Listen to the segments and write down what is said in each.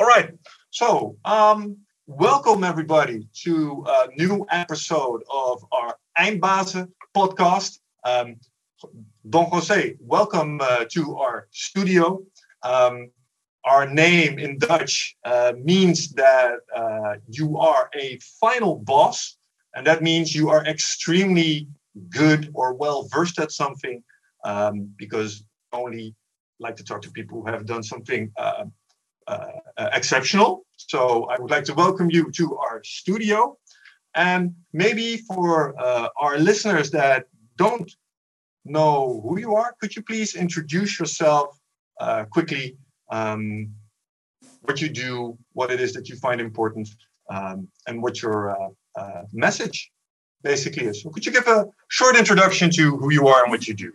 All right. So, um, welcome everybody to a new episode of our Eindbazen podcast. Um, Don Jose, welcome uh, to our studio. Um, our name in Dutch uh, means that uh, you are a final boss, and that means you are extremely good or well versed at something um, because only like to talk to people who have done something uh, exceptional. So I would like to welcome you to our studio. And maybe for uh, our listeners that don't know who you are, could you please introduce yourself uh, quickly? Um, what you do, what it is that you find important, um, and what your uh, uh, message basically is. So, could you give a short introduction to who you are and what you do?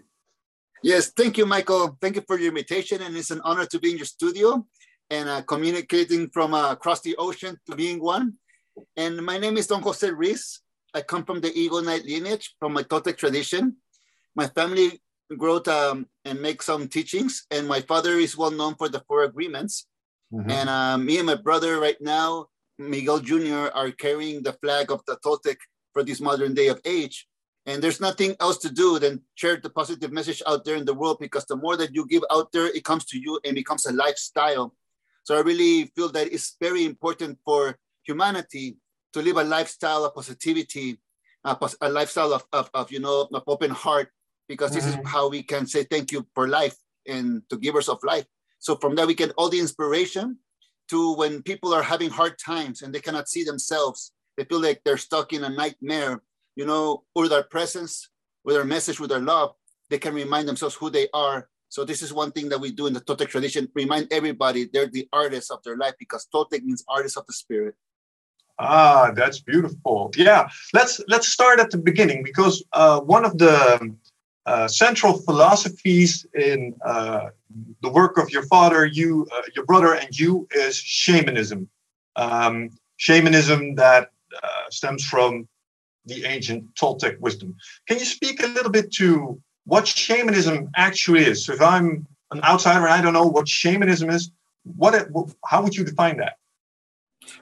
Yes, thank you, Michael. Thank you for your invitation, and it's an honor to be in your studio and uh, communicating from uh, across the ocean to being one. And my name is Don Jose Ruiz. I come from the Eagle Knight lineage, from my Toltec tradition. My family wrote um, and make some teachings, and my father is well known for the four agreements. Mm-hmm. And uh, me and my brother right now, Miguel Jr., are carrying the flag of the Toltec for this modern day of age. And there's nothing else to do than share the positive message out there in the world because the more that you give out there, it comes to you and becomes a lifestyle. So I really feel that it's very important for humanity to live a lifestyle of positivity, a, a lifestyle of, of, of, you know, of open heart, because this mm-hmm. is how we can say thank you for life and to givers of life. So from that, we get all the inspiration to when people are having hard times and they cannot see themselves, they feel like they're stuck in a nightmare, you know, with our presence, with our message, with our love, they can remind themselves who they are so this is one thing that we do in the Toltec tradition, remind everybody they're the artists of their life because Toltec means artists of the spirit. Ah, that's beautiful. Yeah, let's let's start at the beginning because uh, one of the uh, central philosophies in uh, the work of your father, you, uh, your brother, and you is shamanism. Um, shamanism that uh, stems from the ancient Toltec wisdom. Can you speak a little bit to what shamanism actually is. So if I'm an outsider and I don't know what shamanism is, what it, how would you define that?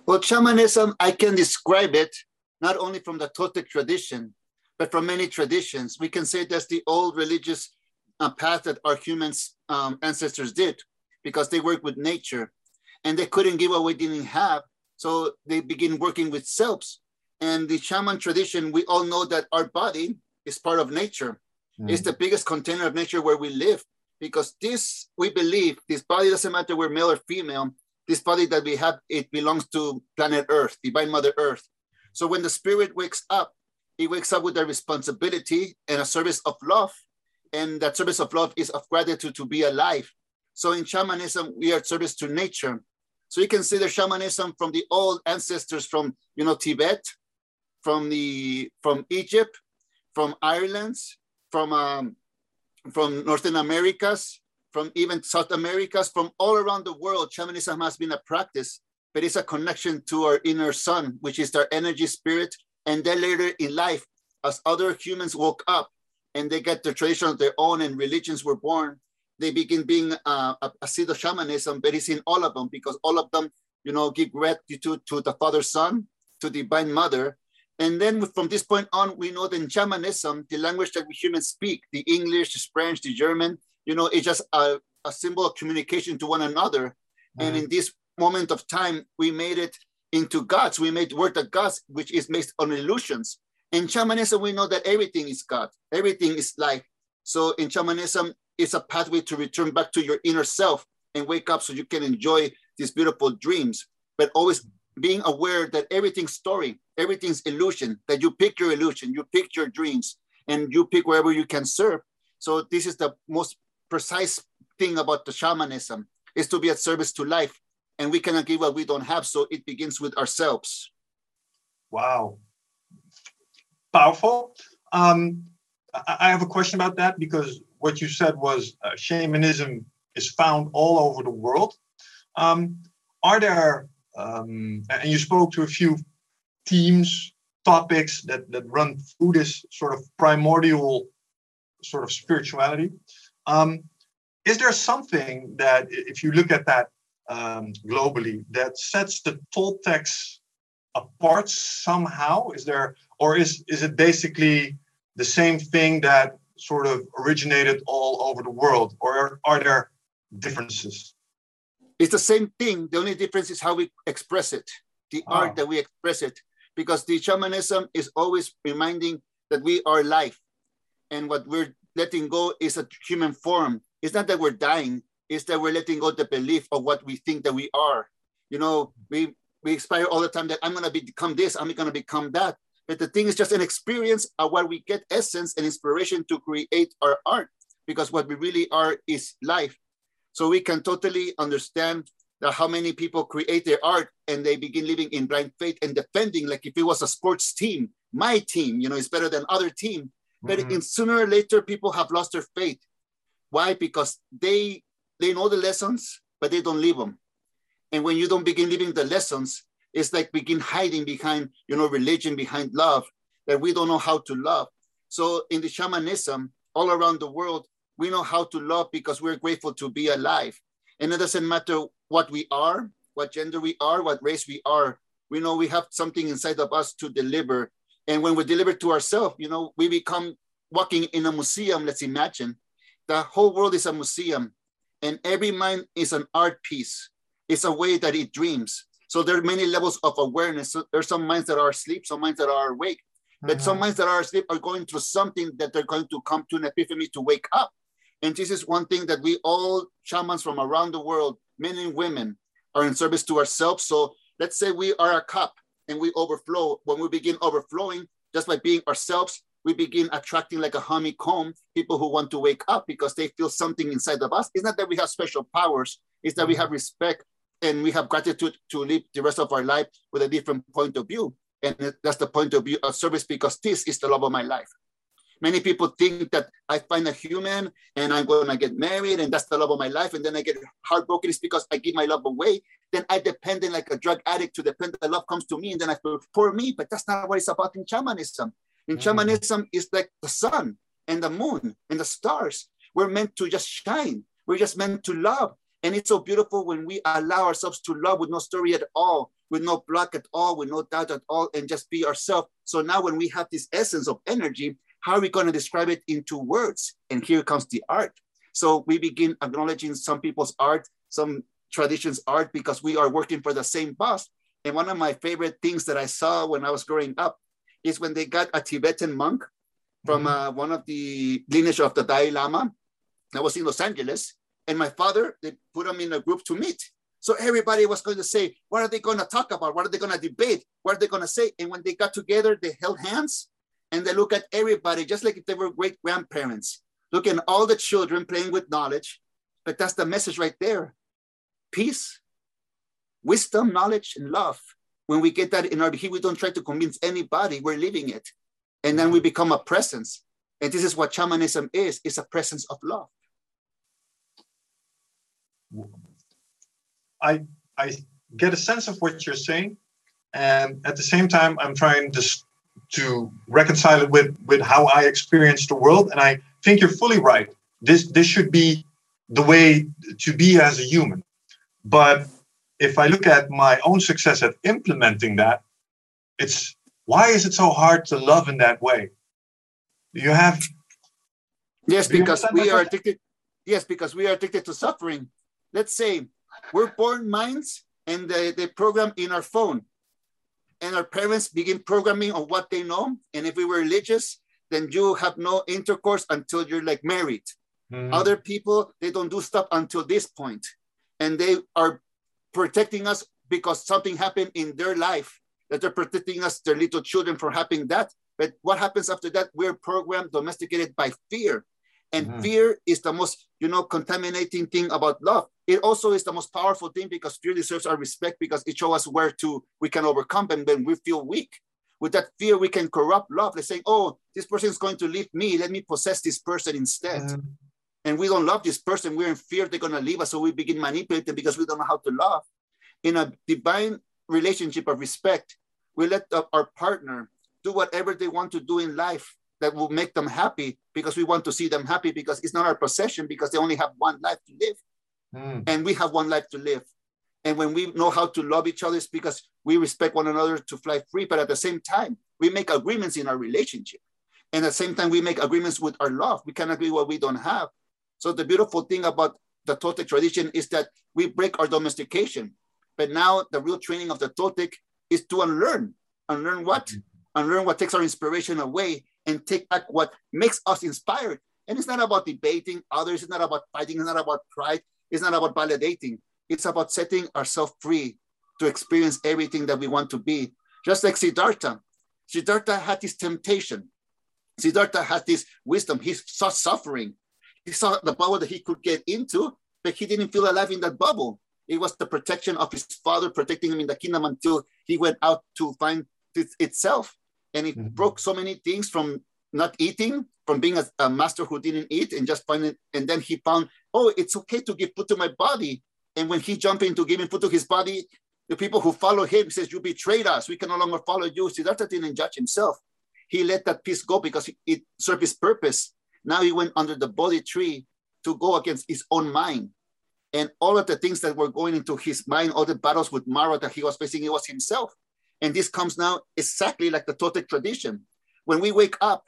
Well, shamanism, I can describe it not only from the Toltec tradition, but from many traditions. We can say that's the old religious uh, path that our humans um, ancestors did because they worked with nature and they couldn't give what didn't have. So they begin working with selves. And the shaman tradition, we all know that our body is part of nature. Mm. It's the biggest container of nature where we live because this, we believe, this body doesn't matter we're male or female, this body that we have, it belongs to planet Earth, divine Mother Earth. So when the spirit wakes up, it wakes up with a responsibility and a service of love. And that service of love is of gratitude to be alive. So in shamanism, we are service to nature. So you can see the shamanism from the old ancestors from you know Tibet, from the from Egypt, from Ireland, from um, from Northern Americas, from even South Americas, from all around the world, shamanism has been a practice, but it's a connection to our inner sun, which is our energy spirit. And then later in life, as other humans woke up and they get their tradition of their own and religions were born, they begin being uh, a, a seed of shamanism, but it's in all of them because all of them, you know, give gratitude to the Father, Son, to the Divine Mother, and then from this point on, we know that in shamanism, the language that we humans speak, the English, the French, the German, you know, it's just a, a symbol of communication to one another. Mm-hmm. And in this moment of time, we made it into gods. We made word of gods, which is based on illusions. In shamanism, we know that everything is God, everything is life. So in shamanism, it's a pathway to return back to your inner self and wake up so you can enjoy these beautiful dreams, but always being aware that everything's story, everything's illusion, that you pick your illusion, you pick your dreams, and you pick wherever you can serve. So this is the most precise thing about the shamanism is to be at service to life. And we cannot give what we don't have. So it begins with ourselves. Wow. Powerful. Um, I have a question about that because what you said was uh, shamanism is found all over the world. Um, are there um, and you spoke to a few teams, topics that, that run through this sort of primordial sort of spirituality. Um, is there something that, if you look at that um, globally that sets the Toltecs apart somehow? Is there, or is is it basically the same thing that sort of originated all over the world, or are there differences? It's the same thing. The only difference is how we express it, the oh. art that we express it, because the shamanism is always reminding that we are life, and what we're letting go is a human form. It's not that we're dying; it's that we're letting go the belief of what we think that we are. You know, we we expire all the time that I'm gonna become this, I'm gonna become that. But the thing is just an experience of where we get essence and inspiration to create our art because what we really are is life. So we can totally understand that how many people create their art and they begin living in blind faith and defending like if it was a sports team, my team, you know, is better than other team. But mm-hmm. in sooner or later, people have lost their faith. Why? Because they they know the lessons, but they don't live them. And when you don't begin living the lessons, it's like begin hiding behind, you know, religion, behind love, that we don't know how to love. So in the shamanism, all around the world, we know how to love because we're grateful to be alive. And it doesn't matter what we are, what gender we are, what race we are. We know we have something inside of us to deliver. And when we deliver to ourselves, you know, we become walking in a museum. Let's imagine the whole world is a museum, and every mind is an art piece. It's a way that it dreams. So there are many levels of awareness. So are some minds that are asleep, some minds that are awake. But mm-hmm. some minds that are asleep are going through something that they're going to come to an epiphany to wake up. And this is one thing that we all shamans from around the world, men and women, are in service to ourselves. So let's say we are a cup and we overflow. When we begin overflowing, just by being ourselves, we begin attracting like a honeycomb people who want to wake up because they feel something inside of us. It's not that we have special powers, it's that we mm-hmm. have respect and we have gratitude to live the rest of our life with a different point of view. And that's the point of view of service because this is the love of my life. Many people think that I find a human and I'm going to get married and that's the love of my life. And then I get heartbroken. It's because I give my love away. Then I depend like a drug addict to depend that love comes to me and then I feel for me. But that's not what it's about in shamanism. In mm. shamanism, it's like the sun and the moon and the stars. We're meant to just shine. We're just meant to love. And it's so beautiful when we allow ourselves to love with no story at all, with no block at all, with no doubt at all, and just be ourselves. So now when we have this essence of energy, how are we going to describe it into words? And here comes the art. So we begin acknowledging some people's art, some traditions art, because we are working for the same boss. And one of my favorite things that I saw when I was growing up is when they got a Tibetan monk from mm-hmm. uh, one of the lineage of the Dalai Lama. I was in Los Angeles, and my father, they put them in a group to meet. So everybody was going to say, what are they going to talk about? What are they going to debate? What are they going to say? And when they got together, they held hands and they look at everybody just like if they were great grandparents, looking at all the children playing with knowledge. But that's the message right there peace, wisdom, knowledge, and love. When we get that in our behavior, we don't try to convince anybody, we're living it. And then we mm-hmm. become a presence. And this is what shamanism is, it's a presence of love. I I get a sense of what you're saying, and at the same time, I'm trying just to reconcile it with with how I experience the world. And I think you're fully right. This this should be the way to be as a human. But if I look at my own success at implementing that, it's why is it so hard to love in that way? You have yes, because we are addicted. Yes, because we are addicted to suffering let's say we're born minds and they, they program in our phone and our parents begin programming on what they know and if we were religious then you have no intercourse until you're like married. Mm-hmm. other people they don't do stuff until this point and they are protecting us because something happened in their life that they're protecting us their little children from having that. But what happens after that? We're programmed domesticated by fear and mm-hmm. fear is the most, you know, contaminating thing about love. It also is the most powerful thing because fear deserves our respect because it shows us where to we can overcome and when we feel weak. With that fear, we can corrupt love. Let's say, oh, this person is going to leave me. Let me possess this person instead. Mm-hmm. And we don't love this person. We're in fear they're going to leave us. So we begin manipulating because we don't know how to love. In a divine relationship of respect, we let our partner do whatever they want to do in life that will make them happy because we want to see them happy because it's not our possession because they only have one life to live. Mm. And we have one life to live. And when we know how to love each other, it's because we respect one another to fly free. But at the same time, we make agreements in our relationship. And at the same time, we make agreements with our love. We cannot agree what we don't have. So the beautiful thing about the Toltec tradition is that we break our domestication. But now the real training of the Toltec is to unlearn. Unlearn what? Mm-hmm. Unlearn what takes our inspiration away and take back what makes us inspired. And it's not about debating others, it's not about fighting, it's not about pride, it's not about validating. It's about setting ourselves free to experience everything that we want to be. Just like Siddhartha. Siddhartha had this temptation. Siddhartha had this wisdom. He saw suffering. He saw the bubble that he could get into, but he didn't feel alive in that bubble. It was the protection of his father protecting him in the kingdom until he went out to find it itself. And it mm-hmm. broke so many things from not eating, from being a, a, master who didn't eat and just finding, and then he found, oh, it's okay to give food to my body. And when he jumped into giving food to his body, the people who follow him says, you betrayed us. We can no longer follow you. Siddhartha didn't judge himself. He let that piece go because it served his purpose. Now he went under the Bodhi tree to go against his own mind. And all of the things that were going into his mind, all the battles with Mara that he was facing, it was himself. And this comes now exactly like the Toltec tradition. When we wake up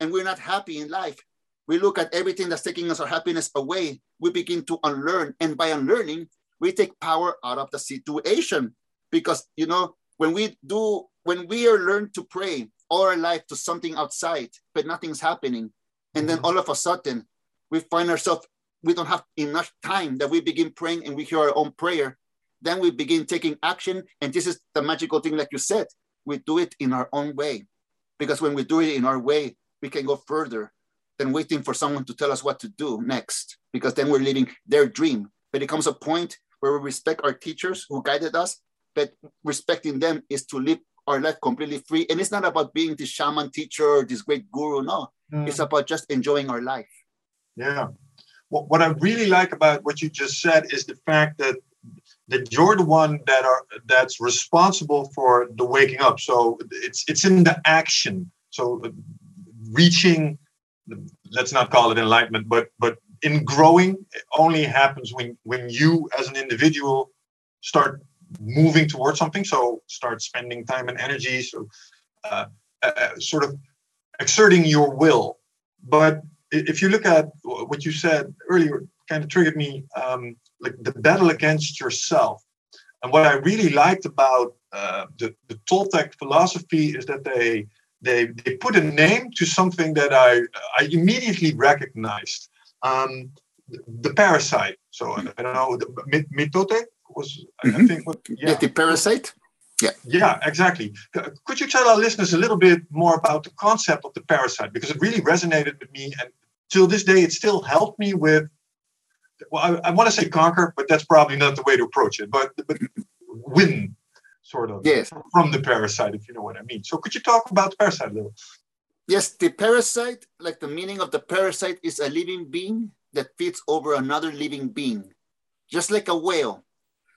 and we're not happy in life, we look at everything that's taking us our happiness away. We begin to unlearn. And by unlearning, we take power out of the situation. Because, you know, when we do, when we are learned to pray all our life to something outside, but nothing's happening, and then mm-hmm. all of a sudden, we find ourselves, we don't have enough time that we begin praying and we hear our own prayer. Then we begin taking action. And this is the magical thing, like you said, we do it in our own way. Because when we do it in our way, we can go further than waiting for someone to tell us what to do next. Because then we're living their dream. But it comes a point where we respect our teachers who guided us, but respecting them is to live our life completely free. And it's not about being this shaman teacher or this great guru. No, mm. it's about just enjoying our life. Yeah. What, what I really like about what you just said is the fact that that you're the one that are that's responsible for the waking up. So it's it's in the action. So reaching, let's not call it enlightenment, but but in growing it only happens when when you as an individual start moving towards something. So start spending time and energy. So uh, uh, sort of exerting your will. But if you look at what you said earlier, kind of triggered me um, like the battle against yourself. And what I really liked about uh, the, the Toltec philosophy is that they they they put a name to something that I I immediately recognized. Um, the, the parasite. So I, I don't know. The, mitote was mm-hmm. I think what, yeah. yeah the parasite. Yeah. Yeah, exactly. Could you tell our listeners a little bit more about the concept of the parasite? Because it really resonated with me. And till this day, it still helped me with, well, I, I want to say conquer, but that's probably not the way to approach it, but, but win sort of yes. from the parasite, if you know what I mean. So could you talk about the parasite a little? Yes, the parasite, like the meaning of the parasite, is a living being that feeds over another living being, just like a whale.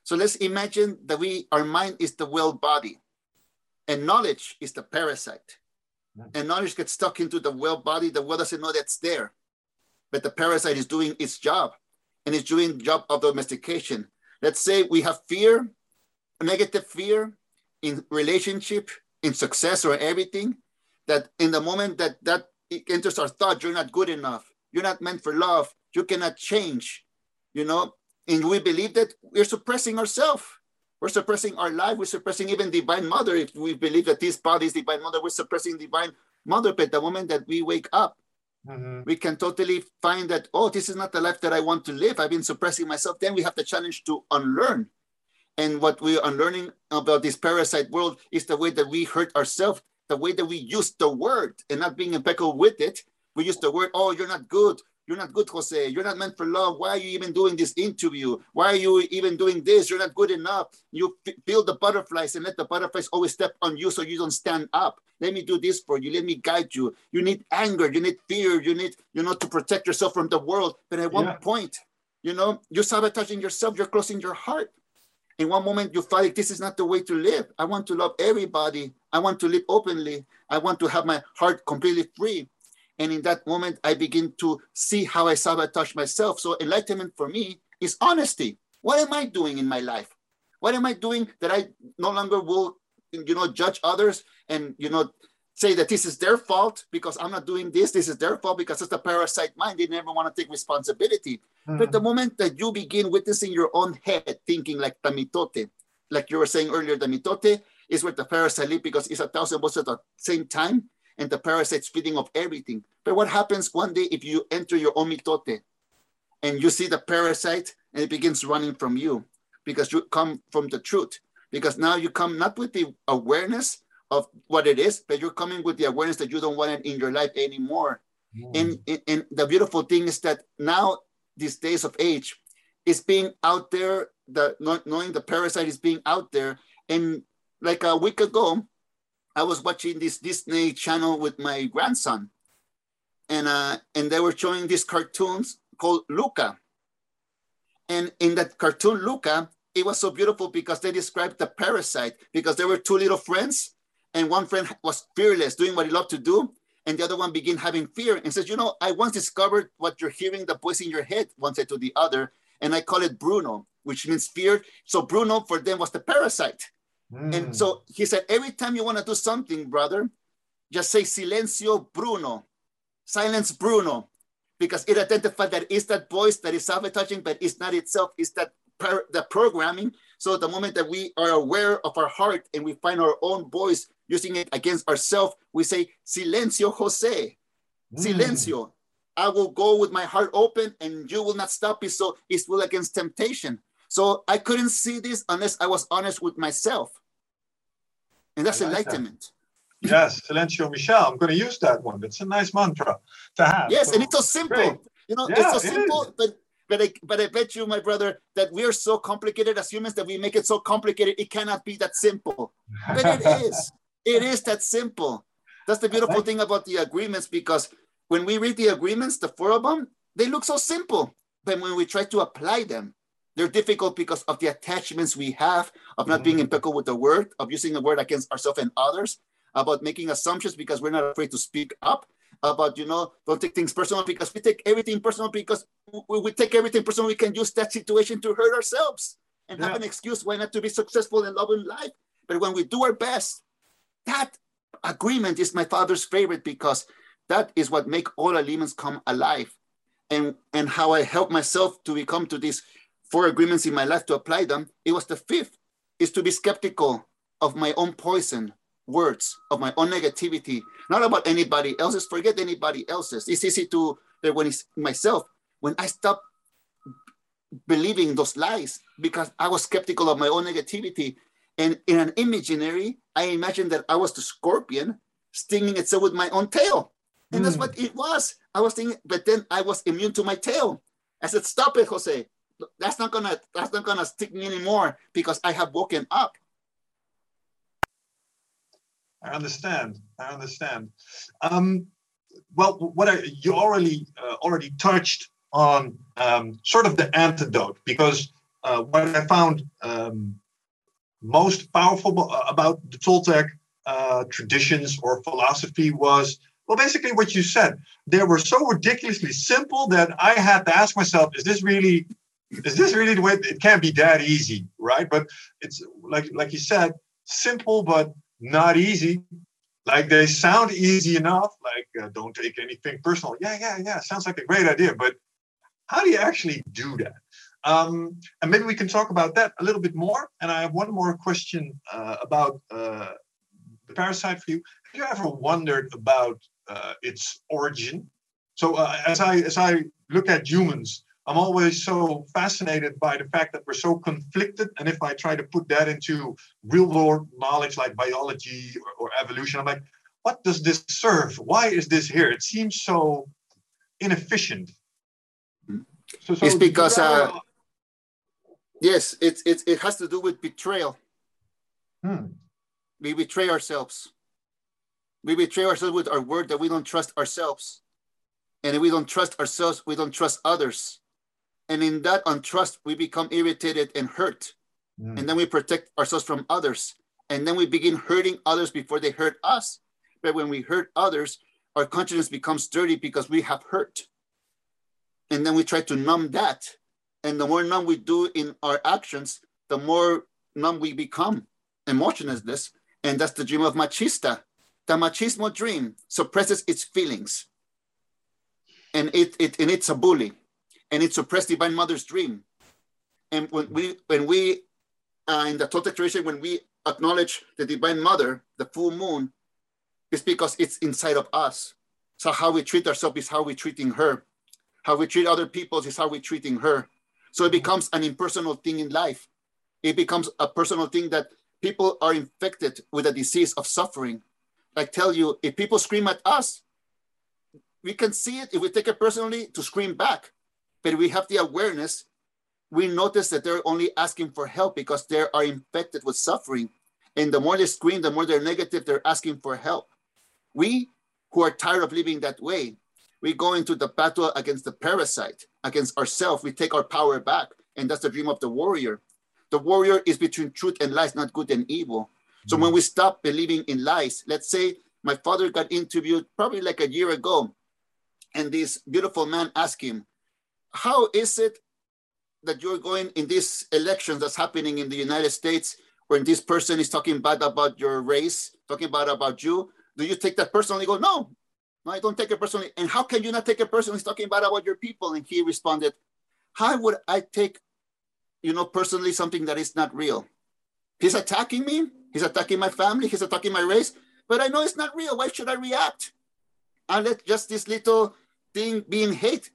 So let's imagine that we, our mind is the whale body, and knowledge is the parasite. Hmm. And knowledge gets stuck into the whale body. The whale doesn't know that's there, but the parasite is doing its job, and it's doing job of domestication. Let's say we have fear, negative fear in relationship, in success, or everything. That in the moment that that enters our thought, you're not good enough. You're not meant for love. You cannot change. You know, and we believe that we're suppressing ourselves. We're suppressing our life. We're suppressing even Divine Mother. If we believe that this body is Divine Mother, we're suppressing Divine Mother. But the moment that we wake up, mm-hmm. we can totally find that, oh, this is not the life that I want to live. I've been suppressing myself. Then we have the challenge to unlearn. And what we are unlearning about this parasite world is the way that we hurt ourselves, the way that we use the word and not being impeccable with it. We use the word, oh, you're not good. You're not good, Jose. You're not meant for love. Why are you even doing this interview? Why are you even doing this? You're not good enough. You feel the butterflies and let the butterflies always step on you so you don't stand up. Let me do this for you. Let me guide you. You need anger. You need fear. You need, you know, to protect yourself from the world. But at one yeah. point, you know, you're sabotaging yourself. You're closing your heart. In one moment, you feel like this is not the way to live. I want to love everybody. I want to live openly. I want to have my heart completely free. And in that moment, I begin to see how I sabotage myself. So enlightenment for me is honesty. What am I doing in my life? What am I doing that I no longer will, you know, judge others and, you know, say that this is their fault because I'm not doing this. This is their fault because it's the parasite mind. They never want to take responsibility. Mm-hmm. But the moment that you begin witnessing your own head, thinking like tamitote, like you were saying earlier, the mitote is where the parasite live because it's a thousand voices at the same time and the parasite's feeding off everything. But what happens one day if you enter your omitote and you see the parasite and it begins running from you because you come from the truth? Because now you come not with the awareness of what it is, but you're coming with the awareness that you don't want it in your life anymore. Mm. And, and, and the beautiful thing is that now, these days of age, is being out there, the knowing the parasite is being out there. And like a week ago, I was watching this Disney channel with my grandson, and uh, and they were showing these cartoons called Luca. And in that cartoon Luca, it was so beautiful because they described the parasite because there were two little friends and one friend was fearless, doing what he loved to do. And the other one began having fear and says, You know, I once discovered what you're hearing, the voice in your head, one said to the other. And I call it Bruno, which means fear. So Bruno for them was the parasite. Mm. And so he said, Every time you want to do something, brother, just say silencio Bruno, silence Bruno, because it identified that it's that voice that is sabotaging, but it's not itself, it's that the programming. So the moment that we are aware of our heart and we find our own voice using it against ourselves, we say, Silencio, Jose. Mm. Silencio. I will go with my heart open and you will not stop me. So it's will against temptation. So I couldn't see this unless I was honest with myself. And that's like enlightenment. That. Yes, Silencio Michel. I'm going to use that one. It's a nice mantra to have. Yes, so, and it's so simple. Great. You know, yeah, it's so simple, it but but I, but I bet you, my brother, that we are so complicated as humans that we make it so complicated. It cannot be that simple. But it is. It is that simple. That's the beautiful thing about the agreements because when we read the agreements, the four of them, they look so simple. But when we try to apply them, they're difficult because of the attachments we have of not being mm-hmm. impeccable with the word, of using the word against ourselves and others, about making assumptions because we're not afraid to speak up, about, you know, don't take things personal because we take everything personal because we, we take everything personal. We can use that situation to hurt ourselves and yeah. have an excuse why not to be successful in love and life. But when we do our best, that agreement is my father's favorite because that is what make all elements come alive. And, and how I help myself to become to these four agreements in my life to apply them, it was the fifth, is to be skeptical of my own poison words, of my own negativity, not about anybody else's, forget anybody else's. It's easy to, when it's myself, when I stop believing those lies because I was skeptical of my own negativity, and in an imaginary, I imagined that I was the scorpion stinging itself with my own tail. And mm. that's hmm. what it was. I was thinking, but then I was immune to my tail. I said, stop it, Jose. That's not gonna that's not gonna stick me anymore because I have woken up. I understand. I understand. Um, well, what I, you already uh, already touched on um, sort of the antidote because uh, what I found um, most powerful about the Toltec uh, traditions or philosophy was, well, basically what you said. They were so ridiculously simple that I had to ask myself, is this really, is this really the way? It can't be that easy, right? But it's like, like you said, simple but not easy. Like they sound easy enough. Like uh, don't take anything personal. Yeah, yeah, yeah. Sounds like a great idea, but how do you actually do that? Um, and maybe we can talk about that a little bit more. And I have one more question uh, about uh, the parasite for you. Have you ever wondered about uh, its origin? So uh, as I as I look at humans, I'm always so fascinated by the fact that we're so conflicted. And if I try to put that into real world knowledge like biology or, or evolution, I'm like, what does this serve? Why is this here? It seems so inefficient. So, so it's because uh, Yes, it, it, it has to do with betrayal. Hmm. We betray ourselves. We betray ourselves with our word that we don't trust ourselves. And if we don't trust ourselves, we don't trust others. And in that untrust, we become irritated and hurt. Hmm. And then we protect ourselves from others. And then we begin hurting others before they hurt us. But when we hurt others, our consciousness becomes dirty because we have hurt. And then we try to numb that and the more numb we do in our actions, the more numb we become, emotionless, and that's the dream of machista. The machismo dream suppresses its feelings, and it, it and it's a bully, and it suppresses divine mother's dream. And when we when we uh, in the Toltec tradition, when we acknowledge the divine mother, the full moon, it's because it's inside of us. So how we treat ourselves is how we're treating her. How we treat other people is how we're treating her. So it becomes an impersonal thing in life. It becomes a personal thing that people are infected with a disease of suffering. I tell you, if people scream at us, we can see it if we take it personally to scream back. But we have the awareness, we notice that they're only asking for help because they are infected with suffering. And the more they scream, the more they're negative, they're asking for help. We who are tired of living that way, we go into the battle against the parasite, against ourselves. We take our power back. And that's the dream of the warrior. The warrior is between truth and lies, not good and evil. So when we mm-hmm. stop believing in lies, let's say my father got interviewed probably like a year ago, and this beautiful man asked him, How is it that you're going in this election that's happening in the United States when this person is talking bad about your race, talking bad about you? Do you take that personally? Go, no, no, I don't take it personally. And how can you not take it personally? He's talking bad about your people. And he responded, How would I take, you know, personally something that is not real? He's attacking me. He's attacking my family. He's attacking my race. But I know it's not real. Why should I react? I let just this little thing being hate,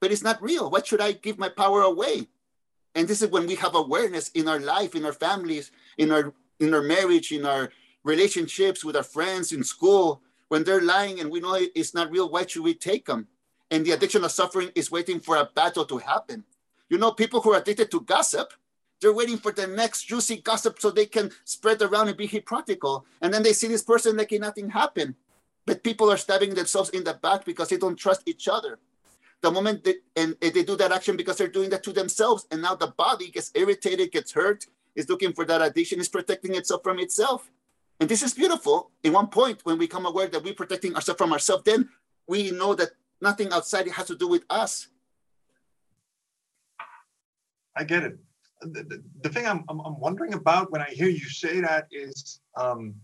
but it's not real. Why should I give my power away? And this is when we have awareness in our life, in our families, in our in our marriage, in our relationships with our friends in school, when they're lying and we know it's not real, why should we take them? And the addiction of suffering is waiting for a battle to happen. You know, people who are addicted to gossip, they're waiting for the next juicy gossip so they can spread around and be hypocritical. And then they see this person making nothing happen. But people are stabbing themselves in the back because they don't trust each other. The moment they, and they do that action because they're doing that to themselves. And now the body gets irritated, gets hurt, is looking for that addiction, is protecting itself from itself. And this is beautiful. In one point, when we come aware that we're protecting ourselves from ourselves, then we know that nothing outside has to do with us. I get it. The, the, the thing I'm, I'm, I'm, wondering about when I hear you say that is um,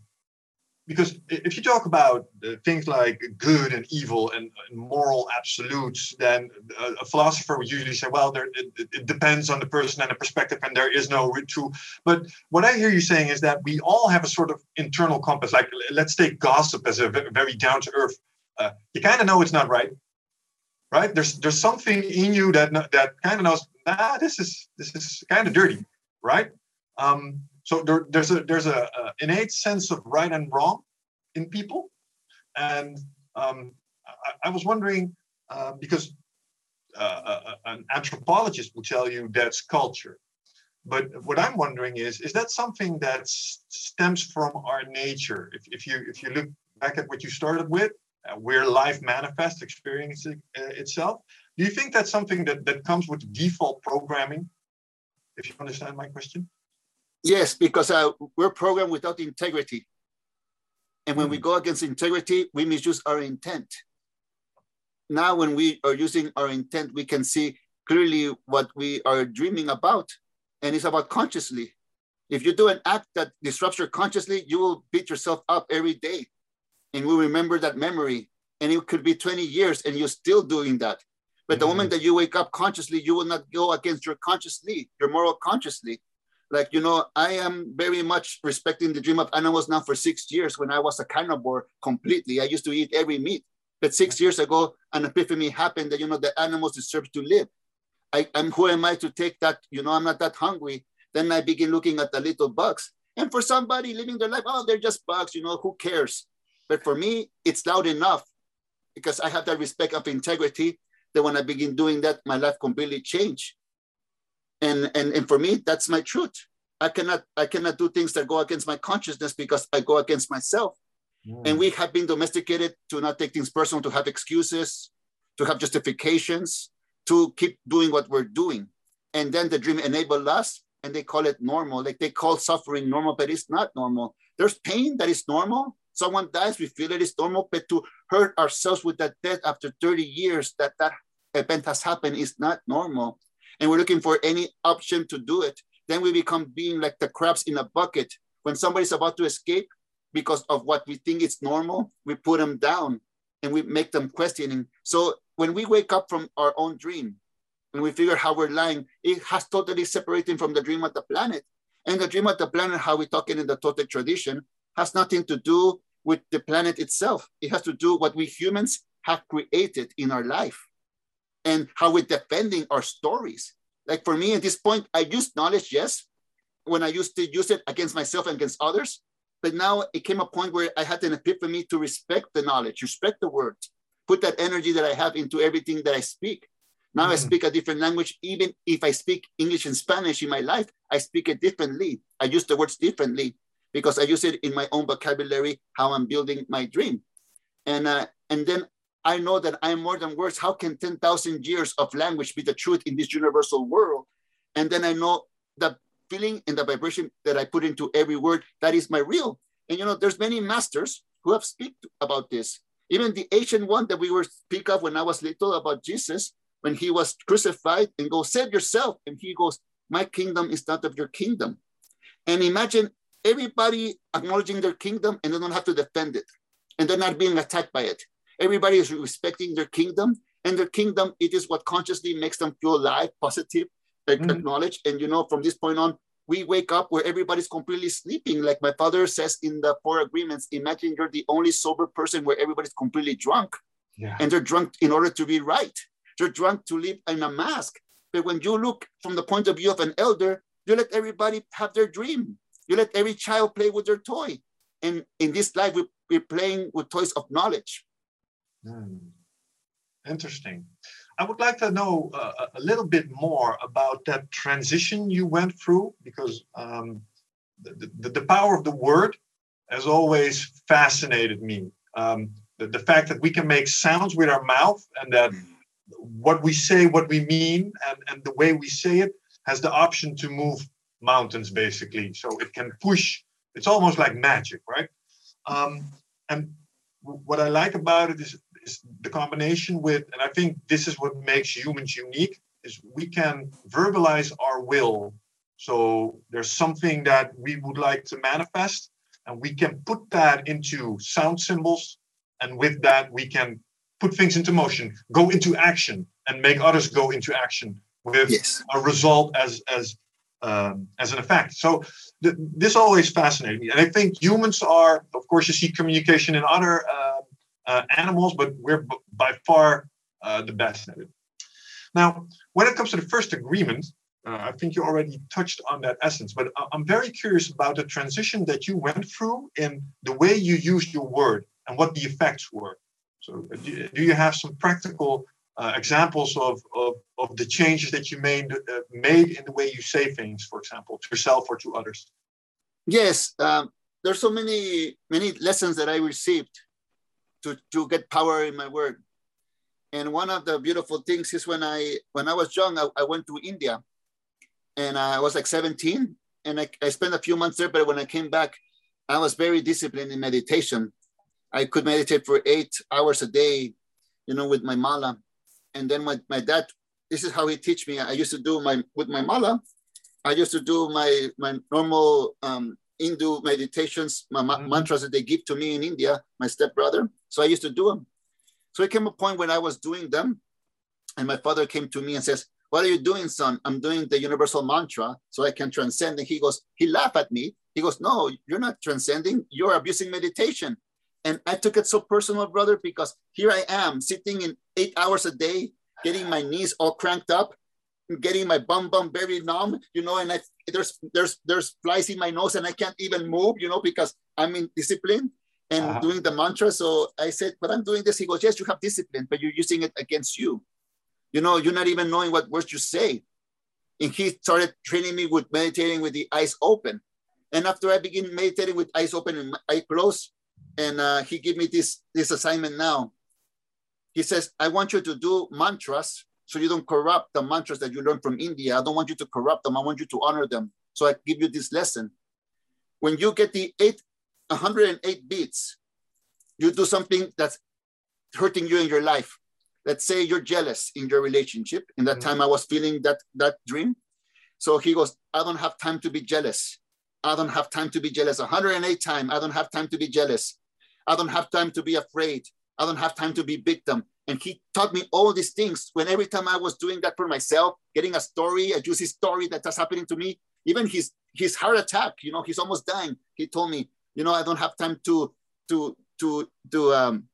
because if you talk about things like good and evil and, moral absolutes, then a, philosopher would usually say, well, there, it, it, depends on the person and the perspective, and there is no true. But what I hear you saying is that we all have a sort of internal compass. Like, let's take gossip as a very down to earth. Uh, you kind of know it's not right, right? There's there's something in you that that kind of knows, nah, this is this is kind of dirty, right? Um, so there, there's a there's a, a, innate sense of right and wrong in people, and um, I, I, was wondering uh, because uh, uh, uh, an anthropologist will tell you that's culture, but what I'm wondering is is that something that stems from our nature? If, if you if you look back at what you started with, uh, where life manifests, experiencing uh, itself, do you think that's something that that comes with default programming? If you understand my question. Yes, because uh, we're programmed without integrity. And when we hmm. go against integrity, we misuse our intent. Now, when we are using our intent, we can see clearly what we are dreaming about. And it's about consciously. If you do an act that disrupts your consciously, you will beat yourself up every day. And we remember that memory. And it could be 20 years and you're still doing that. But mm-hmm. the moment that you wake up consciously, you will not go against your consciously, your moral consciously like you know i am very much respecting the dream of animals now for six years when i was a carnivore completely. I used to eat every meat. But six years ago an epiphany happened that you know the animals deserve to live. I, am who am i to take that you know i'm not that hungry? Then i begin looking at the little bugs. And for somebody living their life oh they're just bugs you know who cares? But for me it's loud enough because i have that respect of integrity that when i begin doing that my life completely changed and and and for me that's my truth. I cannot i cannot do things that go against my consciousness because i go against myself. Mm. and we have been domesticated to not take things personal to have excuses to have justifications to keep doing what we're doing. And then the dream enabled us and they call it normal. Like they call suffering normal but it's not normal. There's pain that is normal. Someone dies we feel it is normal but to hurt ourselves with that death after 30 years that that event has happened is not normal and we're looking for any option to do it then we become being like the crabs in a bucket. When somebody's about to escape because of what we think is normal, we put them down and we make them questioning. So when we wake up from our own dream and we figure how we're lying, it has totally separated from the dream of the planet. And the dream of the planet, how we talk it in the Toltec tradition, has nothing to do with the planet itself. It has to do what we humans have created in our life and how we're defending our stories. Like for me at this point, I use knowledge, yes, when I used to use it against myself and against others. But now it came a point where I had an epiphany to respect the knowledge, respect the words, put that energy that I have into everything that I speak. Now mm. I speak a different language. Even if I speak English and Spanish in my life, I speak it differently. I use the words differently because I use it in my own vocabulary, how I'm building my dream. And, uh, and then I know that I'm more than words. How can 10,000 years of language be the truth in this universal world? And then I know the feeling and the vibration that I put into every word, that is my real. And you know, there's many masters who have speak about this. Even the ancient one that we were speak of when I was little about Jesus, when he was crucified and go, save yourself. And he goes, my kingdom is not of your kingdom. And imagine everybody acknowledging their kingdom and they don't have to defend it. And they're not being attacked by it. Everybody is respecting their kingdom, and their kingdom, it is what consciously makes them feel alive, positive, mm-hmm. acknowledge. And you know, from this point on, we wake up where everybody's completely sleeping. Like my father says in the four agreements, imagine you're the only sober person where everybody's completely drunk. Yeah. And they're drunk in order to be right. They're drunk to live in a mask. But when you look from the point of view of an elder, you let everybody have their dream. You let every child play with their toy. And in this life, we, we're playing with toys of knowledge. Hmm. Interesting. I would like to know uh, a little bit more about that transition you went through because um, the, the, the, power of the word has always fascinated me. Um, the, the fact that we can make sounds with our mouth and that what we say, what we mean, and, and the way we say it has the option to move mountains basically. So it can push, it's almost like magic, right? Um, and what I like about it is is the combination with, and I think this is what makes humans unique, is we can verbalize our will. So there's something that we would like to manifest, and we can put that into sound symbols, and with that we can put things into motion, go into action, and make others go into action with yes. a result as as um, as an effect. So th- this always fascinated me, and I think humans are, of course, you see communication in other uh, uh, animals, but we're by far uh, the best at it. Now, when it comes to the first agreement, uh, I think you already touched on that essence, but I'm very curious about the transition that you went through in the way you used your word and what the effects were. So, uh, do, do you have some practical uh, examples of, of, of the changes that you made uh, made in the way you say things, for example, to yourself or to others? Yes, um, there's so many many lessons that I received to, to get power in my word. And one of the beautiful things is when I when I was young, I, I went to India, and I was like 17, and I, I spent a few months there. But when I came back, I was very disciplined in meditation. I could meditate for eight hours a day, you know, with my mala. And then my, my dad, this is how he teach me. I used to do my with my mala. I used to do my my normal um, Hindu meditations, my mm-hmm. mantras that they give to me in India, my stepbrother. So I used to do them. So it came a point when I was doing them, and my father came to me and says, What are you doing, son? I'm doing the universal mantra so I can transcend. And he goes, He laughed at me. He goes, No, you're not transcending, you're abusing meditation. And I took it so personal, brother, because here I am sitting in eight hours a day, getting my knees all cranked up, getting my bum bum very numb, you know, and I, there's there's there's flies in my nose and I can't even move, you know, because I'm in discipline and uh-huh. doing the mantra. So I said, but I'm doing this. He goes, yes, you have discipline, but you're using it against you. You know, you're not even knowing what words you say. And he started training me with meditating with the eyes open. And after I begin meditating with eyes open and eye closed, and uh, he gave me this this assignment now. He says, I want you to do mantras so you don't corrupt the mantras that you learn from India. I don't want you to corrupt them. I want you to honor them. So I give you this lesson. When you get the eight, 108 beats, you do something that's hurting you in your life. Let's say you're jealous in your relationship. In that mm-hmm. time, I was feeling that that dream, So he goes, I don't have time to be jealous. I don't have time to be jealous. 108 times, I don't have time to be jealous. I don't have time to be afraid. I don't have time to be victim. And he taught me all these things. When every time I was doing that for myself, getting a story, a juicy story that that's happening to me, even his his heart attack, you know, he's almost dying. He told me, you know, I don't have time to to to to um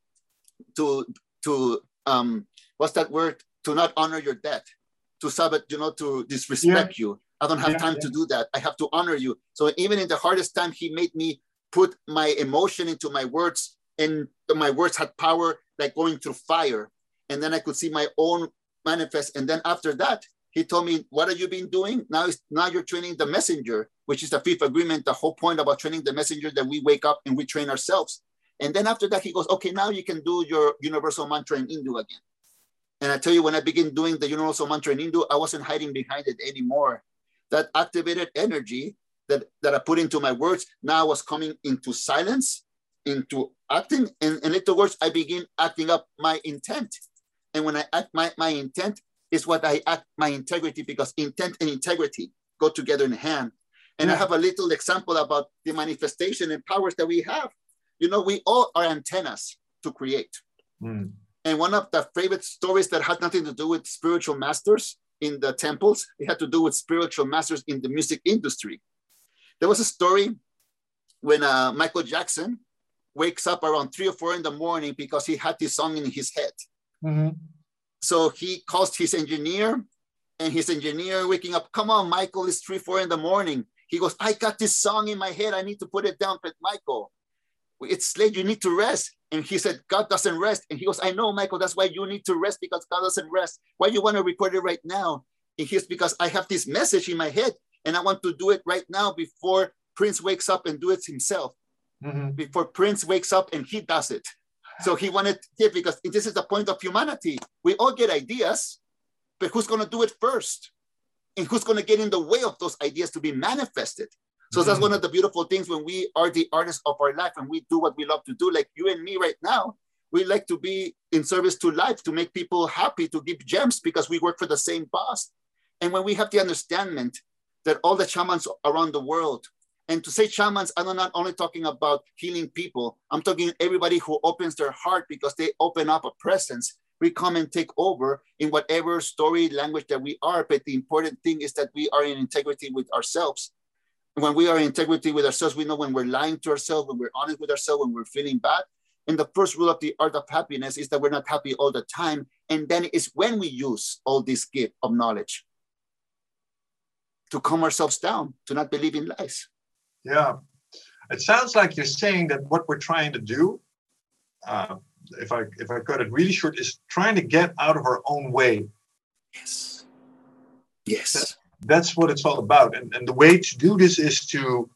to to um what's that word? To not honor your death, to sabot, you know, to disrespect yeah. you. I don't have yeah, time yeah. to do that. I have to honor you. So even in the hardest time, he made me put my emotion into my words, and my words had power like going through fire. And then I could see my own manifest. And then after that, he told me, What have you been doing? Now, now you're training the messenger, which is the fifth agreement. The whole point about training the messenger that we wake up and we train ourselves. And then after that, he goes, Okay, now you can do your universal mantra in Hindu again. And I tell you, when I began doing the universal mantra in Hindu, I wasn't hiding behind it anymore. That activated energy that, that I put into my words now was coming into silence, into acting. And in little words, I begin acting up my intent. And when I act my, my intent is what I act my integrity because intent and integrity go together in hand. And yeah. I have a little example about the manifestation and powers that we have. You know, we all are antennas to create. Mm. And one of the favorite stories that had nothing to do with spiritual masters in the temples, it had to do with spiritual masters in the music industry. There was a story when uh, Michael Jackson wakes up around three or four in the morning because he had this song in his head. Mm-hmm. So he calls his engineer, and his engineer waking up, come on, Michael, it's three, four in the morning. He goes, I got this song in my head. I need to put it down, but Michael, it's late. You need to rest. And he said, God doesn't rest. And he goes, I know, Michael, that's why you need to rest because God doesn't rest. Why you want to record it right now? And he's because I have this message in my head and I want to do it right now before Prince wakes up and do it himself. Mm-hmm. Before Prince wakes up and he does it. So he wanted yeah, because this is the point of humanity. We all get ideas, but who's going to do it first? And who's going to get in the way of those ideas to be manifested? So mm-hmm. that's one of the beautiful things when we are the artists of our life and we do what we love to do, like you and me right now. We like to be in service to life, to make people happy, to give gems because we work for the same boss. And when we have the understanding that all the shamans around the world and to say shamans, I'm not only talking about healing people, I'm talking everybody who opens their heart because they open up a presence. We come and take over in whatever story language that we are. But the important thing is that we are in integrity with ourselves. When we are in integrity with ourselves, we know when we're lying to ourselves, when we're honest with ourselves, when we're feeling bad. And the first rule of the art of happiness is that we're not happy all the time. And then it's when we use all this gift of knowledge to calm ourselves down, to not believe in lies. Yeah. It sounds like you're saying that what we're trying to do, uh, if I if I cut it really short, is trying to get out of our own way. Yes. Yes. That, that's what it's all about. And, and the way to do this is to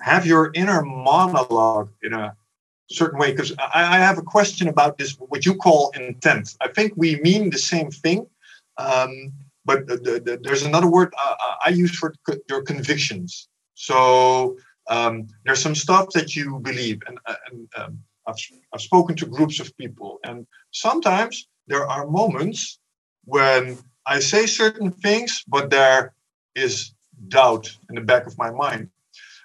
have your inner monologue in a certain way. Because I, I, have a question about this, what you call intent. I think we mean the same thing. Um, but the, the, there's another word uh, uh I use for your convictions. So um, there's some stuff that you believe, and, uh, and um, I've, I've spoken to groups of people, and sometimes there are moments when I say certain things, but there is doubt in the back of my mind.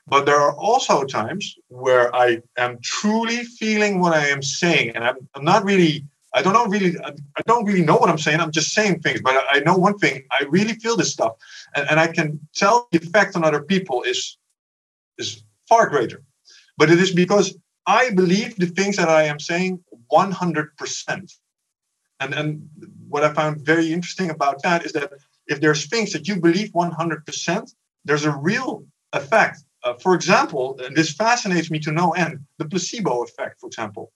But there are also times where I am truly feeling what I am saying, and I'm, I'm not really. I don't know really. I don't really know what I'm saying. I'm just saying things, but I know one thing. I really feel this stuff, and, and I can tell the effect on other people is is far greater. But it is because I believe the things that I am saying 100%. And, and what I found very interesting about that is that if there's things that you believe 100%, there's a real effect. Uh, for example, and this fascinates me to no end, the placebo effect, for example.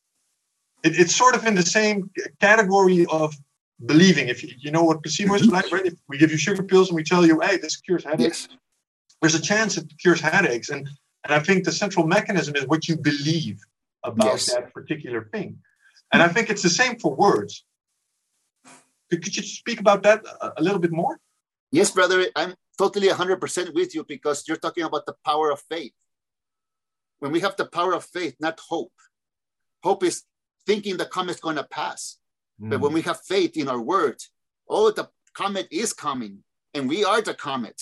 It, it's sort of in the same category of believing. If you, you know what placebo is mm-hmm. like, right? If we give you sugar pills and we tell you, hey, this cures headaches, yes. there's a chance it cures headaches. And and I think the central mechanism is what you believe about yes. that particular thing. And I think it's the same for words. Could you speak about that a little bit more? Yes, brother. I'm totally 100% with you because you're talking about the power of faith. When we have the power of faith, not hope, hope is thinking the comet's going to pass. Mm. But when we have faith in our word, oh, the comet is coming. and we are the comet.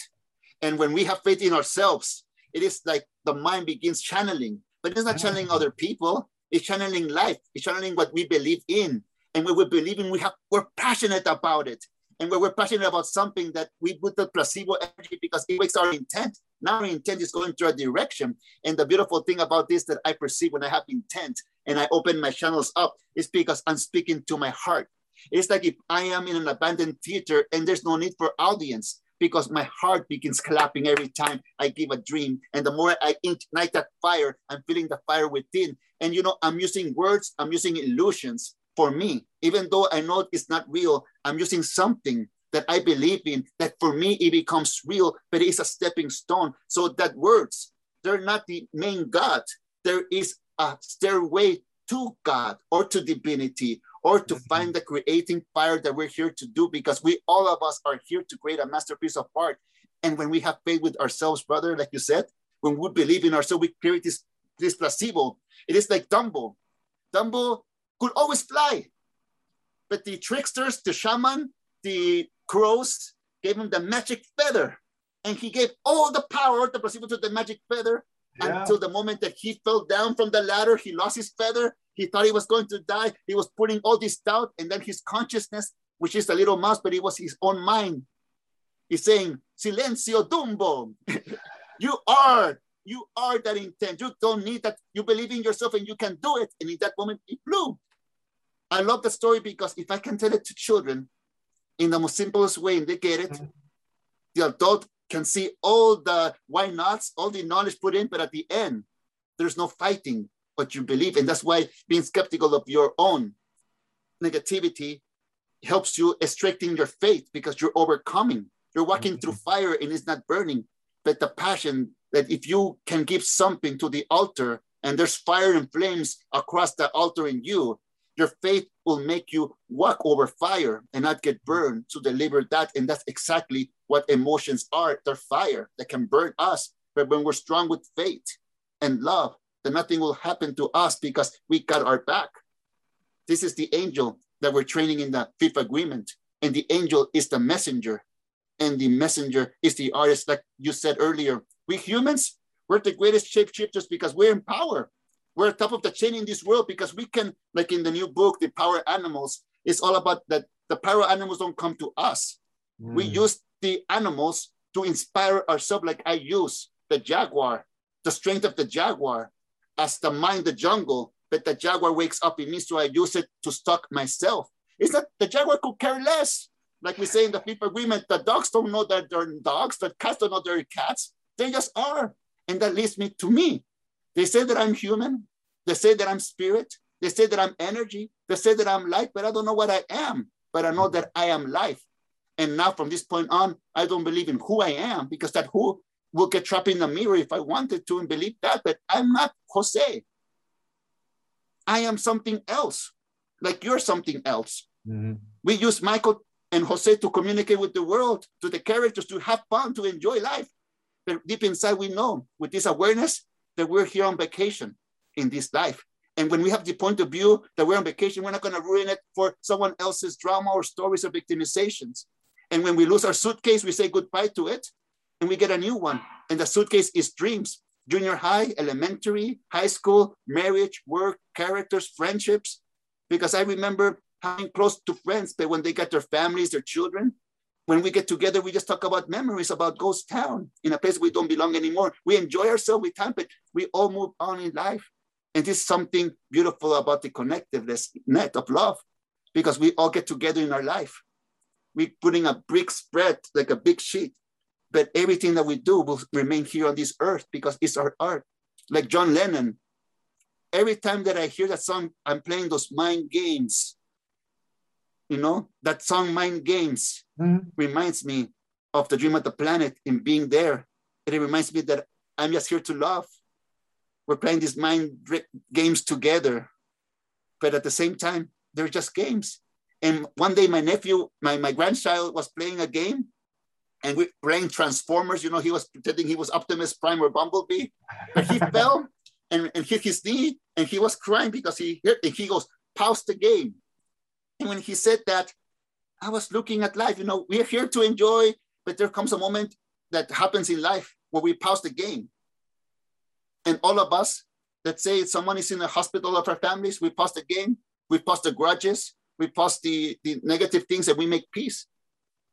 And when we have faith in ourselves, it is like the mind begins channeling, but it's not channeling other people. It's channeling life. It's channeling what we believe in. And when we believe in, we have we're passionate about it. And when we're passionate about something that we put the placebo energy because it makes our intent. Now our intent is going to a direction. And the beautiful thing about this that I perceive when I have intent and I open my channels up it's because I'm speaking to my heart. It's like if I am in an abandoned theater and there's no need for audience because my heart begins clapping every time I give a dream. And the more I ignite that fire, I'm feeling the fire within. And you know, I'm using words, I'm using illusions for me. Even though I know it's not real, I'm using something that I believe in that for me it becomes real, but it's a stepping stone. So that words, they're not the main God. There is a stairway to God or to divinity or to mm-hmm. find the creating fire that we're here to do because we all of us are here to create a masterpiece of art. And when we have faith with ourselves, brother, like you said, when we believe in ourselves, we create this, this placebo. It is like Dumbo. Dumbo could always fly. But the tricksters, the shaman, the crows gave him the magic feather. And he gave all the power, the placebo to the magic feather yeah. until the moment that he fell down from the ladder, he lost his feather he thought he was going to die. He was putting all this doubt, and then his consciousness, which is a little mouse, but it was his own mind. He's saying, Silencio Dumbo. you are, you are that intent. You don't need that. You believe in yourself and you can do it. And in that moment, it flew. I love the story because if I can tell it to children in the most simplest way and they get it, mm-hmm. the adult can see all the why nots, all the knowledge put in, but at the end, there's no fighting what you believe. And that's why being skeptical of your own negativity helps you strengthen your faith because you're overcoming. You're walking mm-hmm. through fire and it's not burning. But the passion that if you can give something to the altar and there's fire and flames across the altar in you, your faith will make you walk over fire and not get burned to deliver that. And that's exactly what emotions are. They're fire that can burn us. But when we're strong with faith and love, then nothing will happen to us because we got our back. This is the angel that we're training in the fifth agreement. And the angel is the messenger. And the messenger is the artist, like you said earlier. We humans, we're the greatest shapeshifters because we're in power. We're top of the chain in this world because we can, like in the new book, The Power Animals, it's all about that the power animals don't come to us. Mm. We use the animals to inspire ourselves, like I use the jaguar, the strength of the jaguar as the mind the jungle, but the jaguar wakes up, it means to I use it to stalk myself. It's not the jaguar could care less. Like we say in the fifth agreement, the dogs don't know that they're dogs, the cats don't know they're cats. They just are. And that leads me to me. They say that I'm human. They say that I'm spirit. They say that I'm energy. They say that I'm life, but I don't know what I am. But I know that I am life. And now from this point on, I don't believe in who I am because that who will get trapped in the mirror if I wanted to and believe that, but I'm not Jose. I am something else, like you're something else. Mm-hmm. We use Michael and Jose to communicate with the world, to the characters, to have fun, to enjoy life. But deep inside, we know with this awareness that we're here on vacation in this life. And when we have the point of view that we're on vacation, we're not going to ruin it for someone else's drama or stories or victimizations. And when we lose our suitcase, we say goodbye to it and we get a new one. And the suitcase is dreams, junior high, elementary, high school, marriage, work, characters, friendships. Because I remember having close to friends, but when they get their families, their children, when we get together, we just talk about memories about Ghost Town in a place we don't belong anymore. We enjoy ourselves with time, but we all move on in life. And this is something beautiful about the connectiveness net of love, because we all get together in our life. We putting a brick spread like a big sheet but everything that we do will remain here on this earth because it's our art. Like John Lennon, every time that I hear that song, I'm playing those mind games. You know, that song, Mind Games, mm-hmm. reminds me of the dream of the planet in being there. And it reminds me that I'm just here to love. We're playing these mind games together. But at the same time, they're just games. And one day, my nephew, my, my grandchild was playing a game and we playing Transformers. You know, he was pretending he was Optimus Prime or Bumblebee, but he fell and, and hit his knee, and he was crying because he hit, and he goes, pause the game. And when he said that, I was looking at life. You know, we're here to enjoy, but there comes a moment that happens in life where we pause the game. And all of us, let's say someone is in a hospital of our families, we pause the game, we pause the grudges, we pause the, the negative things, and we make peace.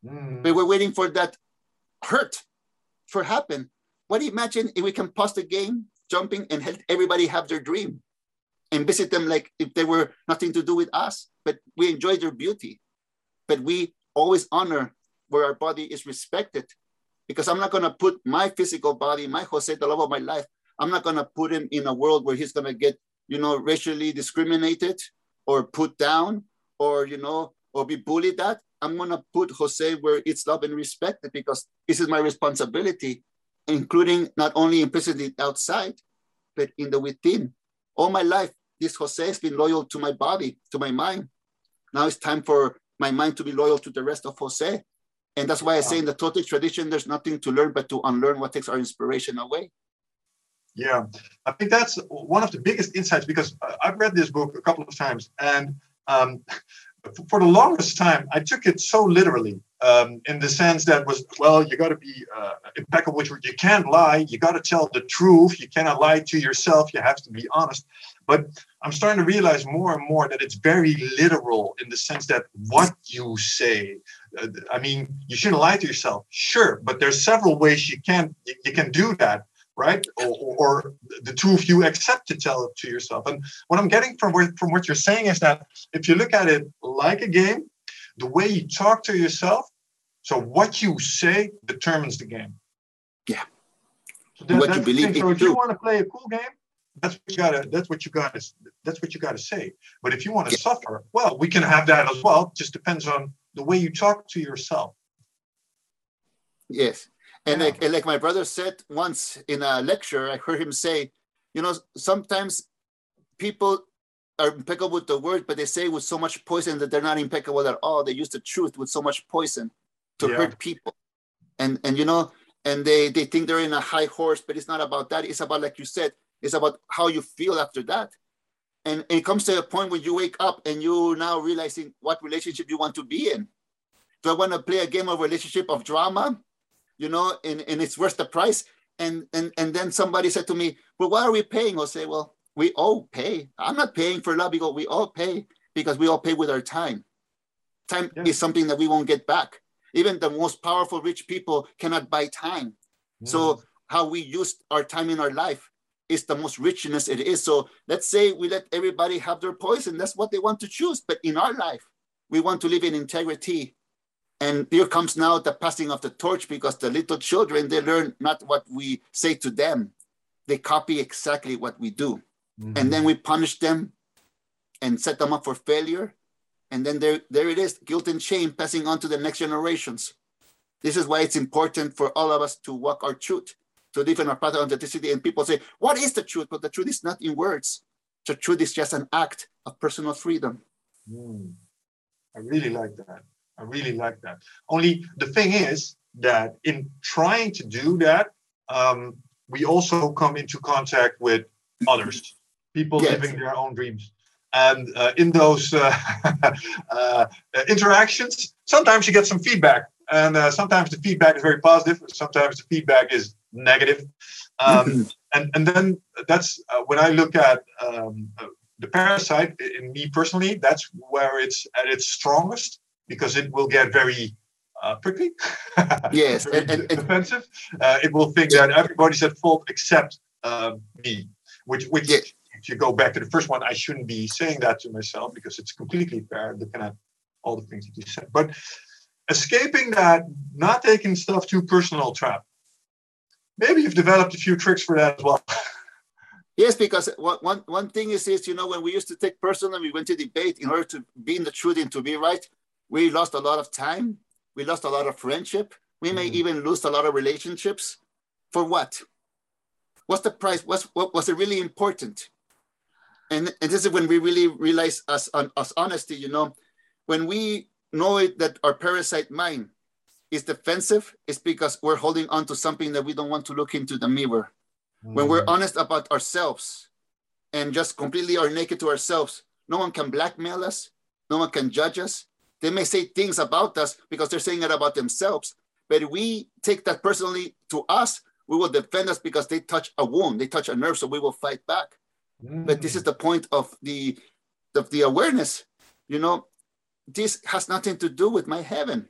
Mm. But we're waiting for that hurt for happen. What do you imagine if we can pause the game, jumping, and help everybody have their dream and visit them like if they were nothing to do with us, but we enjoy their beauty. But we always honor where our body is respected because I'm not going to put my physical body, my Jose, the love of my life, I'm not going to put him in a world where he's going to get, you know, racially discriminated or put down or, you know, or be bullied at. I'm going to put Jose where it's loved and respected because this is my responsibility, including not only implicitly outside, but in the within. All my life, this Jose has been loyal to my body, to my mind. Now it's time for my mind to be loyal to the rest of Jose. And that's why I say in the Toltec tradition, there's nothing to learn but to unlearn what takes our inspiration away. Yeah, I think that's one of the biggest insights because I've read this book a couple of times, and um, for the longest time, I took it so literally um, in the sense that was, well, you got to be uh, impeccable. You can't lie. You got to tell the truth. You cannot lie to yourself. You have to be honest. But I'm starting to realize more and more that it's very literal in the sense that what you say. Uh, I mean, you shouldn't lie to yourself, sure, but there's several ways you can you, you can do that right? Or, or, the two of you accept to tell it to yourself. And what I'm getting from from what you're saying is that if you look at it like a game, the way you talk to yourself, so what you say determines the game. Yeah. So that, what you believe so if you want to play a cool game, that's what you gotta that's what you gotta that's what you gotta say. But if you want to yeah. suffer, well, we can have that as well. Just depends on the way you talk to yourself. Yes. And like, and like my brother said once in a lecture, I heard him say, you know, sometimes people are impeccable with the word, but they say with so much poison that they're not impeccable at all. They use the truth with so much poison to yeah. hurt people. And and you know, and they they think they're in a high horse, but it's not about that. It's about like you said, it's about how you feel after that. And, and it comes to a point when you wake up and you now realizing what relationship you want to be in. Do I want to play a game of relationship of drama? You know, and, and it's worth the price. And, and, and then somebody said to me, well, why are we paying? I'll say, well, we all pay. I'm not paying for love because we all pay because we all pay with our time. Time yeah. is something that we won't get back. Even the most powerful rich people cannot buy time. Yeah. So how we use our time in our life is the most richness it is. So let's say we let everybody have their poison. That's what they want to choose. But in our life, we want to live in integrity and here comes now the passing of the torch because the little children, they learn not what we say to them, they copy exactly what we do. Mm-hmm. And then we punish them and set them up for failure. And then there, there it is guilt and shame passing on to the next generations. This is why it's important for all of us to walk our truth, to live in our path of authenticity. And people say, What is the truth? But the truth is not in words. The truth is just an act of personal freedom. Mm. I really like that. I really like that. Only the thing is that in trying to do that, um, we also come into contact with others, people yes. living their own dreams. And uh, in those uh, uh, interactions, sometimes you get some feedback. And uh, sometimes the feedback is very positive, sometimes the feedback is negative. Um, mm-hmm. and, and then that's uh, when I look at um, the parasite, in me personally, that's where it's at its strongest because it will get very uh, prickly. yes, very and, and, defensive. Uh, it will think that everybody's at fault except uh, me, which which. Yeah. If you go back to the first one, I shouldn't be saying that to myself because it's completely fair, looking at all the things that you said. But escaping that, not taking stuff too personal trap. Maybe you've developed a few tricks for that as well. Yes, because one, one thing is, is, you know, when we used to take personal, we went to debate in order to be in the truth and to be right, we lost a lot of time. We lost a lot of friendship. We may mm-hmm. even lose a lot of relationships. For what? What's the price? What's, what was it really important? And, and this is when we really realize as, as honesty, you know, when we know it, that our parasite mind is defensive, it's because we're holding on to something that we don't want to look into the mirror. Mm-hmm. When we're mm. honest about ourselves and just completely are naked to ourselves, no one can blackmail us, no one can judge us, they may say things about us because they're saying it about themselves, But we take that personally to us, we will defend us because they touch a wound, they touch a nerve, so we will fight back. Mm. But this is the point of the of the awareness. You know, this has nothing to do with my heaven.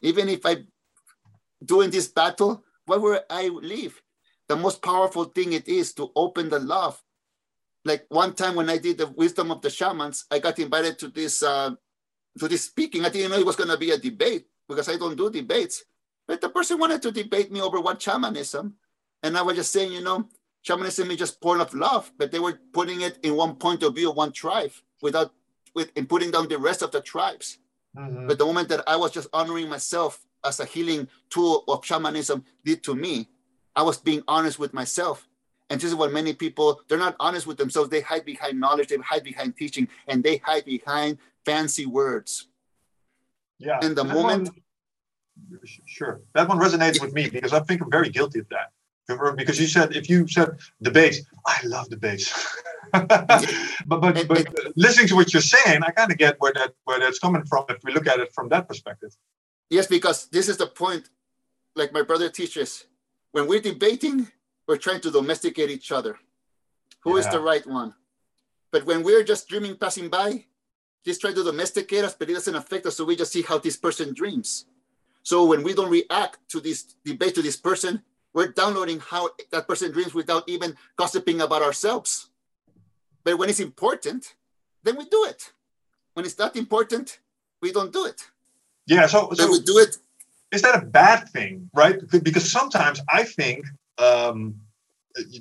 Even if I doing this battle, where will I live? The most powerful thing it is to open the love. Like one time when I did the wisdom of the shamans, I got invited to this uh, to this speaking. I didn't know it was going to be a debate because I don't do debates. But the person wanted to debate me over what shamanism, and I was just saying, you know, shamanism is just born of love, but they were putting it in one point of view, one tribe, without with in putting down the rest of the tribes. Mm-hmm. But the moment that I was just honoring myself as a healing tool of shamanism did to me, I was being honest with myself. And this is what many people, they're not honest with themselves. They hide behind knowledge, they hide behind teaching, and they hide behind fancy words. Yeah. And the moment. One, sure. That one resonates with me because I think I'm very guilty of that. Because you said, if you said debates, I love debates. but but, but listening to what you're saying, I kind of get where that where that's coming from if we look at it from that perspective. Yes, because this is the point. Like my brother teaches, when we're debating, we're trying to domesticate each other. Who yeah. is the right one? But when we're just dreaming, passing by, just try to domesticate us, but it doesn't affect us. So we just see how this person dreams. So when we don't react to this debate to this person, we're downloading how that person dreams without even gossiping about ourselves. But when it's important, then we do it. When it's not important, we don't do it. Yeah, so, so we do it. Is that a bad thing, right? Because sometimes I think um,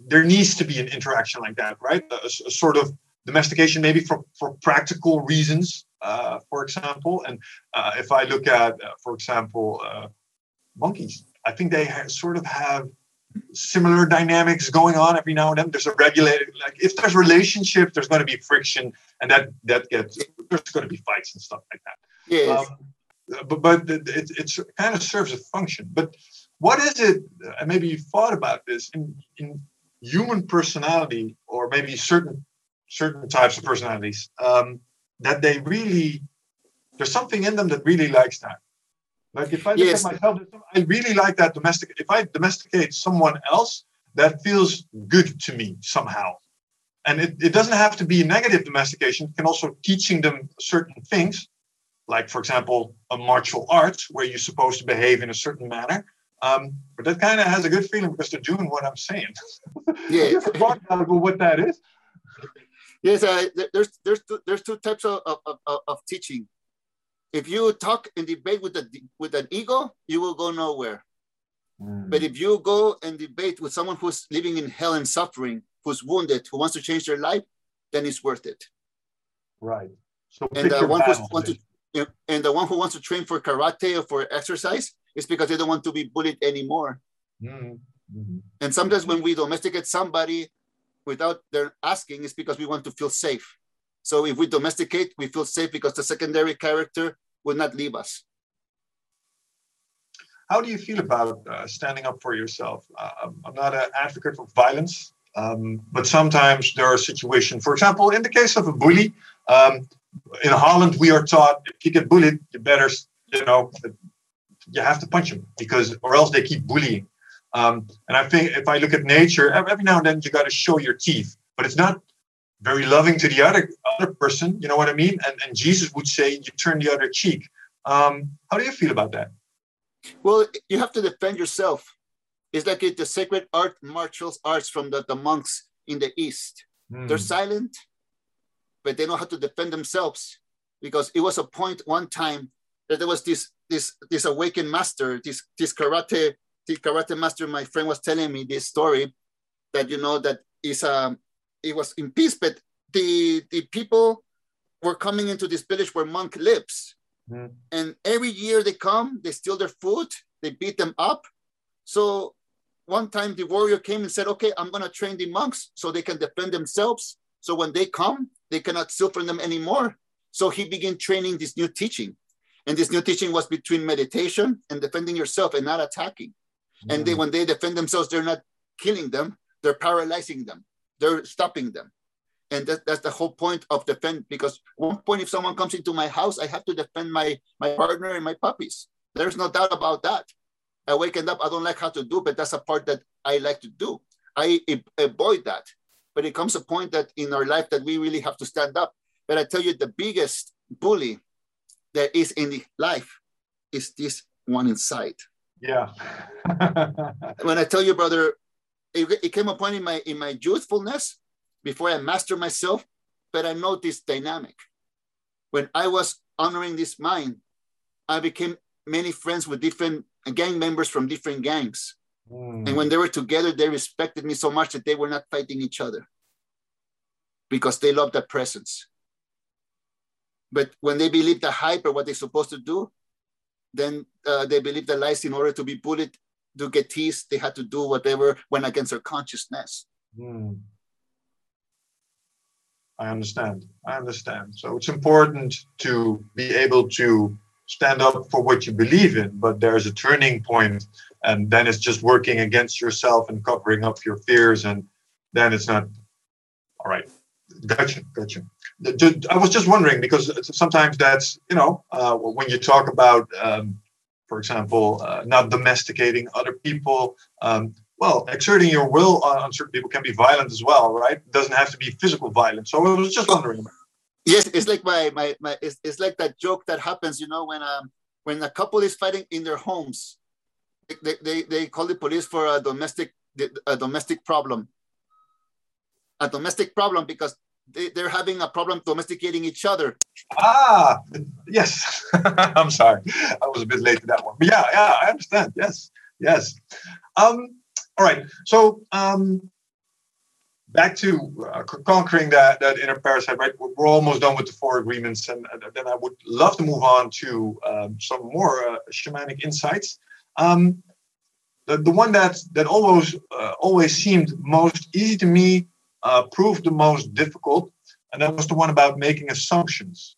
there needs to be an interaction like that, right? A, a sort of domestication, maybe for, for practical reasons, uh, for example. And uh, if I look at, uh, for example, uh, monkeys, I think they ha- sort of have similar dynamics going on every now and then. There's a regulated, like if there's relationship, there's going to be friction, and that that gets there's going to be fights and stuff like that. Yes. Um, but but it, it, it kind of serves a function. But what is it? And maybe you thought about this in in human personality, or maybe certain certain types of personalities um, that they really there's something in them that really likes that like if I look yes. at myself, I really like that domestic. If I domesticate someone else, that feels good to me somehow. And it, it doesn't have to be negative domestication. It can also teaching them certain things, like for example, a martial arts where you're supposed to behave in a certain manner. Um, but that kind of has a good feeling because they're doing what I'm saying. Yeah, you thought about what that is. Yes, uh, there's there's two, there's two types of, of, of, of teaching if you talk and debate with a with an ego, you will go nowhere. Mm. But if you go and debate with someone who's living in hell and suffering, who's wounded, who wants to change their life, then it's worth it. Right. So and the one who wants to, you know, and the one who wants to train for karate or for exercise is because they don't want to be bullied anymore. Mm. Mm-hmm. And sometimes when we domesticate somebody without their asking, it's because we want to feel safe. So if we domesticate, we feel safe because the secondary character will not leave us. How do you feel about uh, standing up for yourself? Uh, I'm not an advocate for violence, um, but sometimes there are situations, for example, in the case of a bully, um, in Holland, we are taught if you get bullied, you better, you know, you have to punch him because, or else they keep bullying. Um, and I think if I look at nature, every now and then you got to show your teeth, but it's not very loving to the other other person. You know what I mean? And and Jesus would say, "You turn the other cheek." Um, how do you feel about that? Well, you have to defend yourself. It's like the sacred art, martial arts from the, the monks in the East. Mm. They're silent, but they know how to defend themselves. Because it was a point one time that there was this this this awakened master, this this karate this karate master. My friend was telling me this story that you know that is um it was in peace, but the the people were coming into this village where monk lives. Mm. And every year they come, they steal their food, they beat them up. So one time the warrior came and said, Okay, I'm gonna train the monks so they can defend themselves. So when they come, they cannot steal from them anymore. So he began training this new teaching. And this new teaching was between meditation and defending yourself and not attacking. Mm. And they, when they defend themselves, they're not killing them, they're paralyzing them they're stopping them. And that, that's the whole point of defend. Because one point, if someone comes into my house, I have to defend my my partner and my puppies. There's no doubt about that. I wakened up, I don't like how to do, but that's a part that I like to do. I avoid that. But it comes a point that in our life that we really have to stand up. But I tell you, the biggest bully that is in the life is this one inside. Yeah. when I tell you, brother, it, it came a point in my in my youthfulness before I mastered myself, but I know this dynamic. When I was honoring this mind, I became many friends with different gang members from different gangs. Mm. And when they were together, they respected me so much that they were not fighting each other because they loved that presence. But when they believe the hype or what they're supposed to do, then uh, they believe the lies in order to be bullied, to get teased, they had to do whatever went against their consciousness. Mm. I understand. I understand. So it's important to be able to stand up for what you believe in, but there's a turning point, and then it's just working against yourself and covering up your fears, and then it's not all right. Gotcha, gotcha. I was just wondering because sometimes that's you know uh, when you talk about, um, for example, uh, not domesticating other people. Um, well, exerting your will on certain people can be violent as well, right? It doesn't have to be physical violence. So I was just wondering. Yes, it's like my my, my it's, it's like that joke that happens, you know, when um when a couple is fighting in their homes, they, they, they call the police for a domestic a domestic problem. A domestic problem because they're having a problem domesticating each other. Ah, yes. I'm sorry. I was a bit late to that one. But yeah, yeah, I understand. Yes, yes. Um, all right. So um, back to uh, conquering that, that inner parasite, right? We're almost done with the four agreements, and then I would love to move on to um, some more uh, shamanic insights. Um, the, the one that that always uh, always seemed most easy to me uh, proved the most difficult, and that was the one about making assumptions.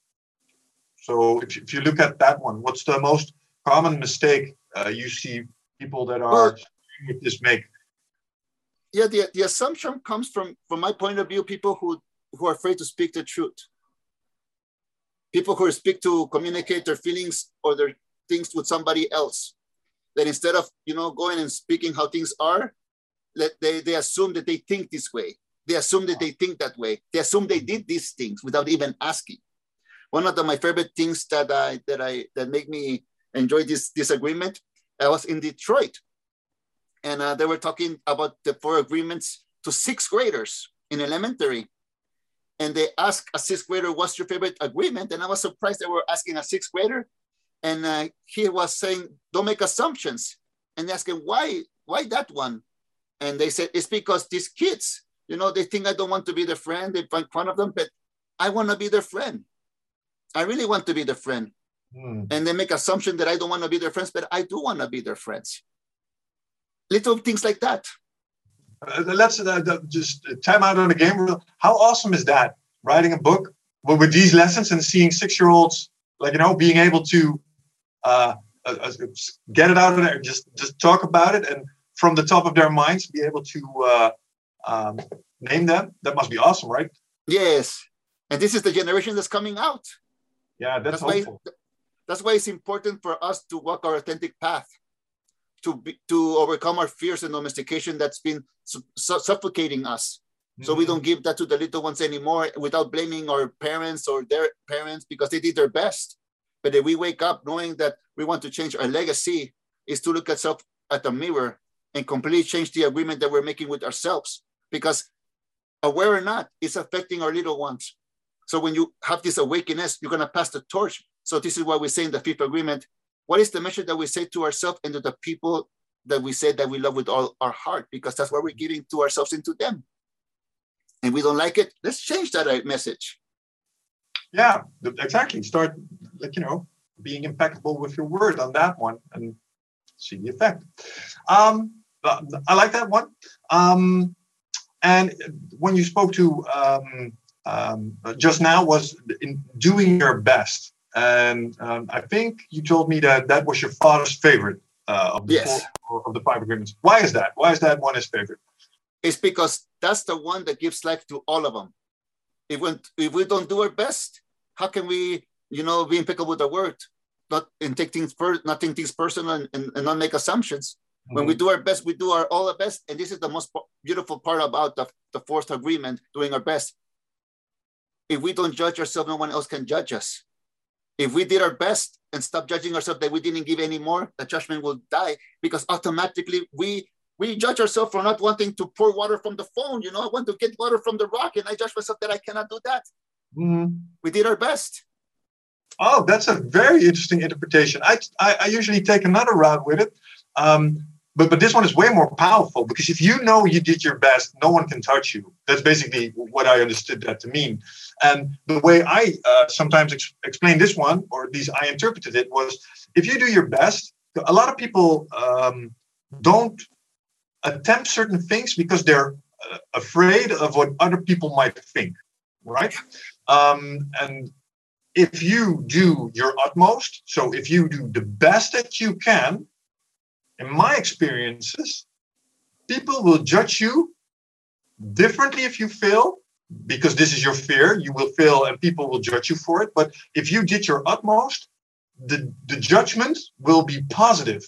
So if you, if you look at that one, what's the most common mistake uh, you see people that are well, this make? yeah, the, the assumption comes from, from my point of view, people who, who are afraid to speak the truth. People who speak to communicate their feelings or their things with somebody else. That instead of, you know, going and speaking how things are, that they, they assume that they think this way. They assume that they think that way. They assume they did these things without even asking. One of the, my favorite things that I that I that make me enjoy this disagreement, I was in Detroit and uh, they were talking about the four agreements to sixth graders in elementary. And they asked a sixth grader, "What's your favorite agreement?" And I was surprised they were asking a sixth grader, and uh, he was saying, "Don't make assumptions." And they asked him, "Why? Why that one?" And they said, "It's because these kids, you know, they think I don't want to be their friend. They find fun of them, but I want to be their friend. I really want to be their friend." Hmm. And they make assumption that I don't want to be their friends, but I do want to be their friends little things like that. Uh, let's uh, just time out on the game. How awesome is that? Writing a book with, with these lessons and seeing six-year-olds, like you know, being able to uh, uh, uh, get it out of there, just just talk about it, and from the top of their minds, be able to uh, um, name them. That must be awesome, right? Yes, and this is the generation that's coming out. Yeah, that's, that's why. That's why it's important for us to walk our authentic path to be, to overcome our fears and domestication that's been su- suffocating us. Mm-hmm. So we don't give that to the little ones anymore without blaming our parents or their parents because they did their best. But if we wake up knowing that we want to change our legacy, is to look at self at the mirror and completely change the agreement that we're making with ourselves. Because aware or not, it's affecting our little ones. So when you have this awakeness, you're gonna pass the torch. So this is why we say in the fifth agreement, what is the message that we say to ourselves and to the people that we say that we love with all our heart? Because that's what we're giving to ourselves and to them. And we don't like it, let's change that uh, message. Yeah, exactly. Start, like, you know, being impeccable with your word on that one and see the effect. Um, I like that one. Um, and when you spoke to um, um, just now was in doing your best. And um, I think you told me that that was your father's favorite uh, of, the yes. four, of the five agreements. Why is that? Why is that one his favorite? It's because that's the one that gives life to all of them. If we, if we don't do our best, how can we, you know, be impeccable with the word? not and take things first, not take things personal, and, and, and not make assumptions. Mm-hmm. When we do our best, we do our all the best, and this is the most beautiful part about the, the fourth agreement: doing our best. If we don't judge ourselves, no one else can judge us. If we did our best and stop judging ourselves that we didn't give any more, the judgment will die because automatically we we judge ourselves for not wanting to pour water from the phone. You know, I want to get water from the rock, and I judge myself that I cannot do that. Mm-hmm. We did our best. Oh, that's a very interesting interpretation. I, I, I usually take another route with it. Um, but, but this one is way more powerful because if you know you did your best, no one can touch you. That's basically what I understood that to mean. And the way I uh, sometimes ex- explain this one, or at least I interpreted it, was if you do your best, a lot of people um, don't attempt certain things because they're uh, afraid of what other people might think, right? Um, and if you do your utmost, so if you do the best that you can, in my experiences, people will judge you differently if you fail because this is your fear. You will fail and people will judge you for it. But if you did your utmost, the, the judgment will be positive.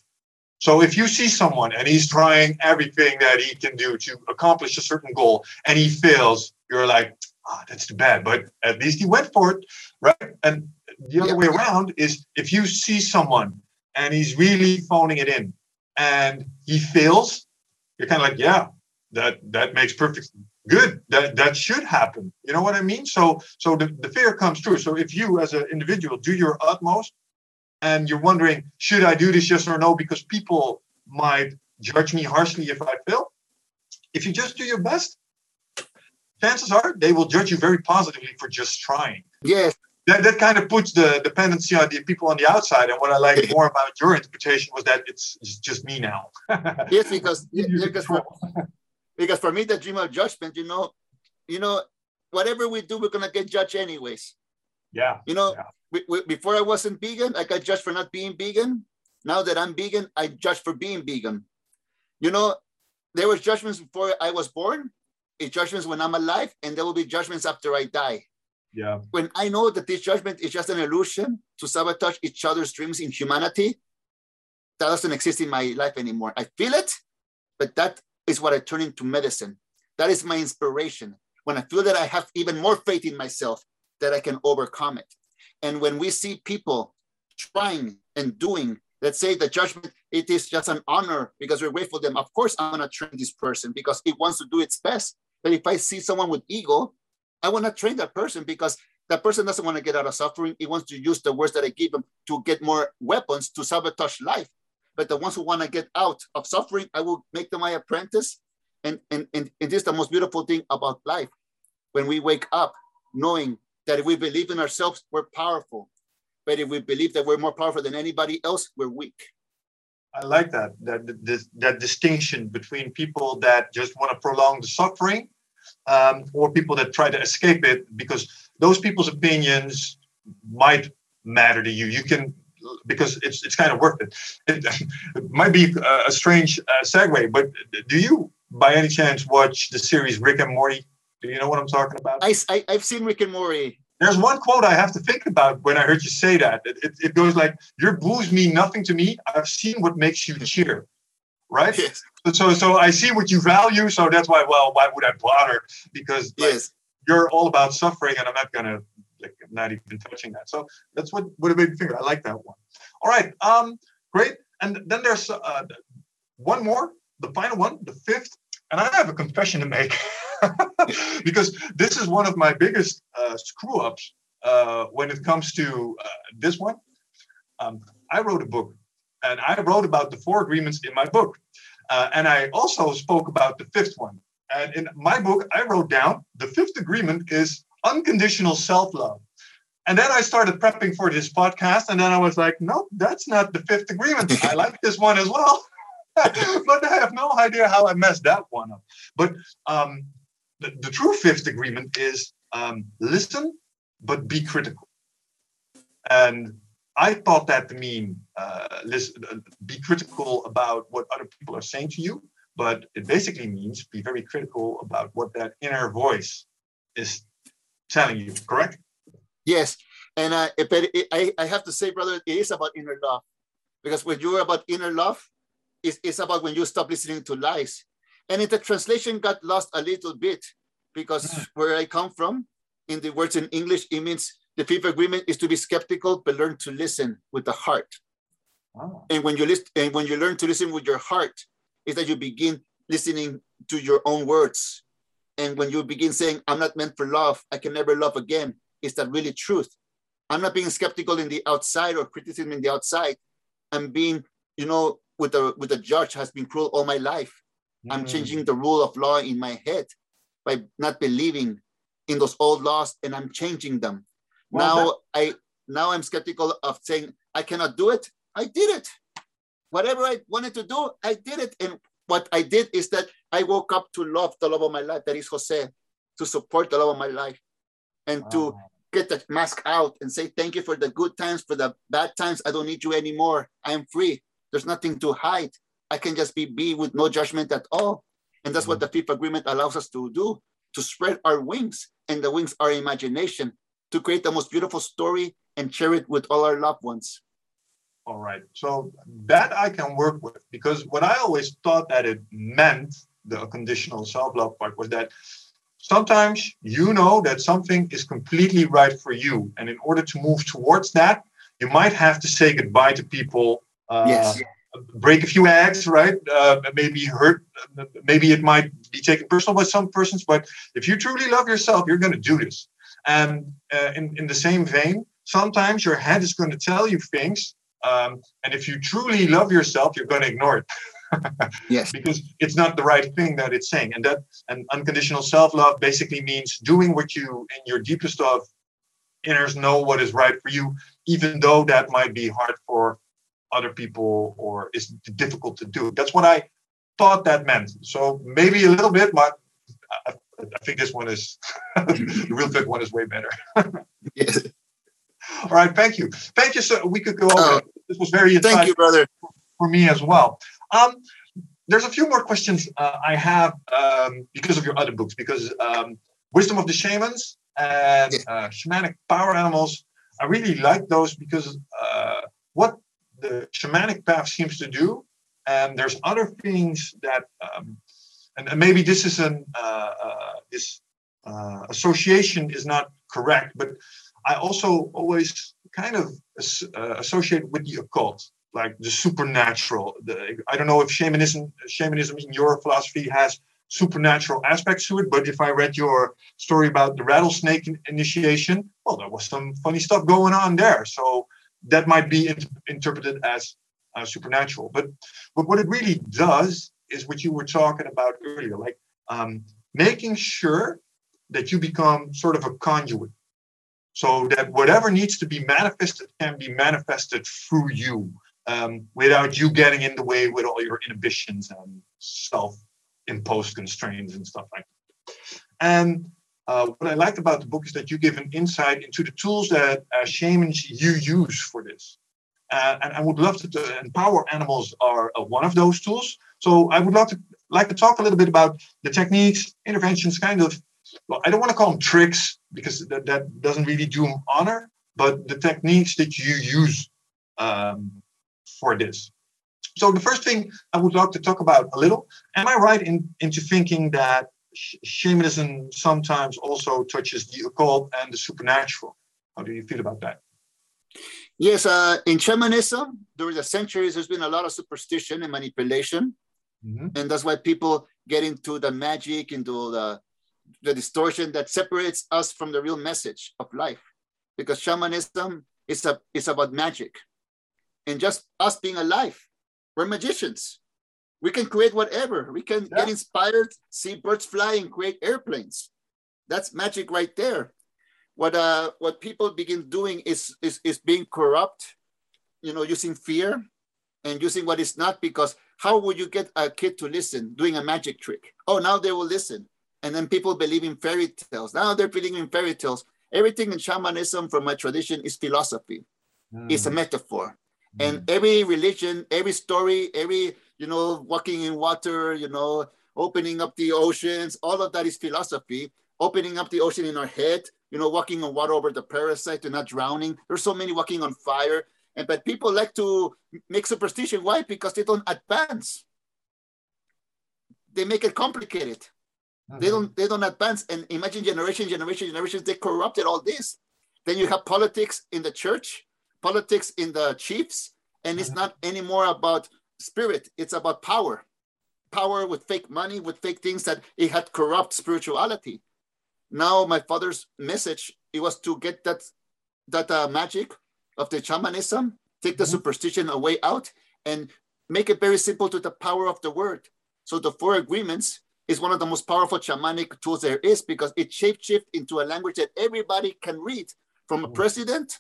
So if you see someone and he's trying everything that he can do to accomplish a certain goal and he fails, you're like, ah, that's too bad. But at least he went for it, right? And the other yeah. way around is if you see someone and he's really phoning it in and he fails, you're kind of like, yeah, that that makes perfect good. That that should happen. You know what I mean? So so the, the fear comes true. So if you as an individual do your utmost and you're wondering, should I do this yes or no? Because people might judge me harshly if I fail. If you just do your best, chances are they will judge you very positively for just trying. Yes that, that kind of puts the dependency on the people on the outside. And what I like more about your interpretation was that it's, it's just me now. yes, because because for, because for me the dream of judgment, you know, you know, whatever we do, we're gonna get judged anyways. Yeah. You know, yeah. we, we, before I wasn't vegan, I got judged for not being vegan. Now that I'm vegan, I judge for being vegan. You know, there was judgments before I was born, it's judgments when I'm alive, and there will be judgments after I die. Yeah. When I know that this judgment is just an illusion to sabotage each other's dreams in humanity, that doesn't exist in my life anymore. I feel it, but that is what I turn into medicine. That is my inspiration. When I feel that I have even more faith in myself, that I can overcome it. And when we see people trying and doing, let's say the judgment, it is just an honor because we're grateful them. Of course, I'm gonna train this person because it wants to do its best. But if I see someone with ego, I want to train that person because that person doesn't want to get out of suffering. He wants to use the words that I give him to get more weapons to sabotage life. But the ones who want to get out of suffering, I will make them my apprentice. And, and, and, and this is the most beautiful thing about life. When we wake up knowing that if we believe in ourselves, we're powerful. But if we believe that we're more powerful than anybody else, we're weak. I like that that that, that distinction between people that just want to prolong the suffering um, or people that try to escape it because those people's opinions might matter to you. You can because it's it's kind of worth it. It, it might be a, strange uh, segue, but do you, by any chance, watch the series Rick and Morty? Do you know what I'm talking about? I, I have seen Rick and Morty. There's one quote I have to think about when I heard you say that. It, it, it goes like, "Your blues mean nothing to me. I've seen what makes you cheer." Right? Yes so so I see what you value. So that's why. Well, why would I bother? Because like, yes, you're all about suffering, and I'm not gonna like I'm not even touching that. So that's what what it made me think. I like that one. All right, um, great. And then there's uh, one more, the final one, the fifth. And I have a confession to make because this is one of my biggest uh, screw ups uh, when it comes to uh, this one. Um, I wrote a book and I wrote about the four agreements in my book. Uh, and I also spoke about the fifth one. And in my book, I wrote down the fifth agreement is unconditional self love. And then I started prepping for this podcast. And then I was like, no, that's not the fifth agreement. I like this one as well. but I have no idea how I messed that one up. But um, the, the true fifth agreement is um, listen, but be critical. And I thought that to mean uh, listen, uh, be critical about what other people are saying to you, but it basically means be very critical about what that inner voice is telling you. Correct? Yes, And uh, but it, I, I have to say, brother, it is about inner love. Because when you're about inner love, it's, it's about when you stop listening to lies. And if the translation got lost a little bit, because mm. where I come from, in the words in English, it means the fifth agreement is to be skeptical, but learn to listen with the heart. Oh. And when you listen, and when you learn to listen with your heart, is that you begin listening to your own words. And when you begin saying, I'm not meant for love, I can never love again, is that really truth? I'm not being skeptical in the outside or criticism in the outside. I'm being, you know, with the with the judge has been cruel all my life. Mm. I'm changing the rule of law in my head by not believing in those old laws and I'm changing them. Well, now I now I'm skeptical of saying I cannot do it. I did it. Whatever I wanted to do, I did it. And what I did is that I woke up to love the love of my life, that is Jose, to support the love of my life, and wow. to get that mask out and say thank you for the good times, for the bad times. I don't need you anymore. I am free. There's nothing to hide. I can just be be with no judgment at all. And that's mm-hmm. what the fifth agreement allows us to do, to spread our wings. And the wings are imagination, to create the most beautiful story and share it with all our loved ones. All right. So that I can work with because what I always thought that it meant, the conditional self love part, was that sometimes you know that something is completely right for you. And in order to move towards that, you might have to say goodbye to people. Uh, yes. Break a few eggs, right? Uh, maybe hurt. Maybe it might be taken personal by some persons, but if you truly love yourself, you're going to do this. And uh, in in the same vein, sometimes your head is going to tell you things um, and if you truly love yourself, you're going to ignore it. yes. Because it's not the right thing that it's saying. And that and unconditional self-love basically means doing what you in your deepest of inners know what is right for you, even though that might be hard for other people or is difficult to do. That's what I thought that meant. So maybe a little bit, but I, think this one is the real good one is way better. yes. All right, thank you. Thank you. So we could go over. Uh, this was very thank you, brother. For me as well. Um, there's a few more questions uh, I have um, because of your other books, because um, Wisdom of the Shamans and uh, Shamanic Power Animals. I really like those because uh, what the shamanic path seems to do, and there's other things that, um, and, maybe this is an uh, uh, this uh, association is not correct, but I also always kind of uh, associate with the occult, like the supernatural. The, I don't know if shamanism, shamanism in your philosophy has supernatural aspects to it, but if I read your story about the rattlesnake initiation, well, there was some funny stuff going on there. So that might be in, interpreted as uh, supernatural. But but what it really does is what you were talking about earlier, like um, making sure that you become sort of a conduit so that whatever needs to be manifested can be manifested through you um, without you getting in the way with all your inhibitions and self-imposed constraints and stuff like that. And uh, what I liked about the book is that you give an insight into the tools that uh, shamans you use for this. Uh, and I would love to, to empower animals are uh, one of those tools. So I would love to like to talk a little bit about the techniques, interventions, kind of well, I don't want to call them tricks because that, that doesn't really do them honor, but the techniques that you use um, for this. So the first thing I would like to talk about a little, am I right in, into thinking that sh- shamanism sometimes also touches the occult and the supernatural? How do you feel about that? Yes, uh, in shamanism, during the centuries, there's been a lot of superstition and manipulation. Mm-hmm. And that's why people get into the magic, into the the distortion that separates us from the real message of life. Because shamanism is, a, is about magic and just us being alive. We're magicians. We can create whatever. We can yeah. get inspired, see birds fly, and create airplanes. That's magic right there. What uh, what people begin doing is, is is being corrupt, you know, using fear and using what is not. Because how would you get a kid to listen doing a magic trick? Oh, now they will listen and then people believe in fairy tales. Now they're believing in fairy tales. Everything in shamanism from my tradition is philosophy. Mm. It's a metaphor. Mm. And every religion, every story, every, you know, walking in water, you know, opening up the oceans, all of that is philosophy. opening up the ocean in our head, you know, walking on water over the parasite and not drowning. There's so many walking on fire. And but people like to make superstition. Why? Because they don't advance. They make it complicated. Mm-hmm. They don't they don't advance. And imagine generation, generation, generations, they corrupted all this. Then you have politics in the church, politics in the chiefs, and it's mm-hmm. not anymore about spirit, it's about power. Power with fake money, with fake things that it had corrupt spirituality. Now my father's message it was to get that that uh, magic of the shamanism, take the mm-hmm. superstition away out, and make it very simple to the power of the word. So the four agreements is one of the most powerful shamanic tools there is because it shapeshift into a language that everybody can read, from a president,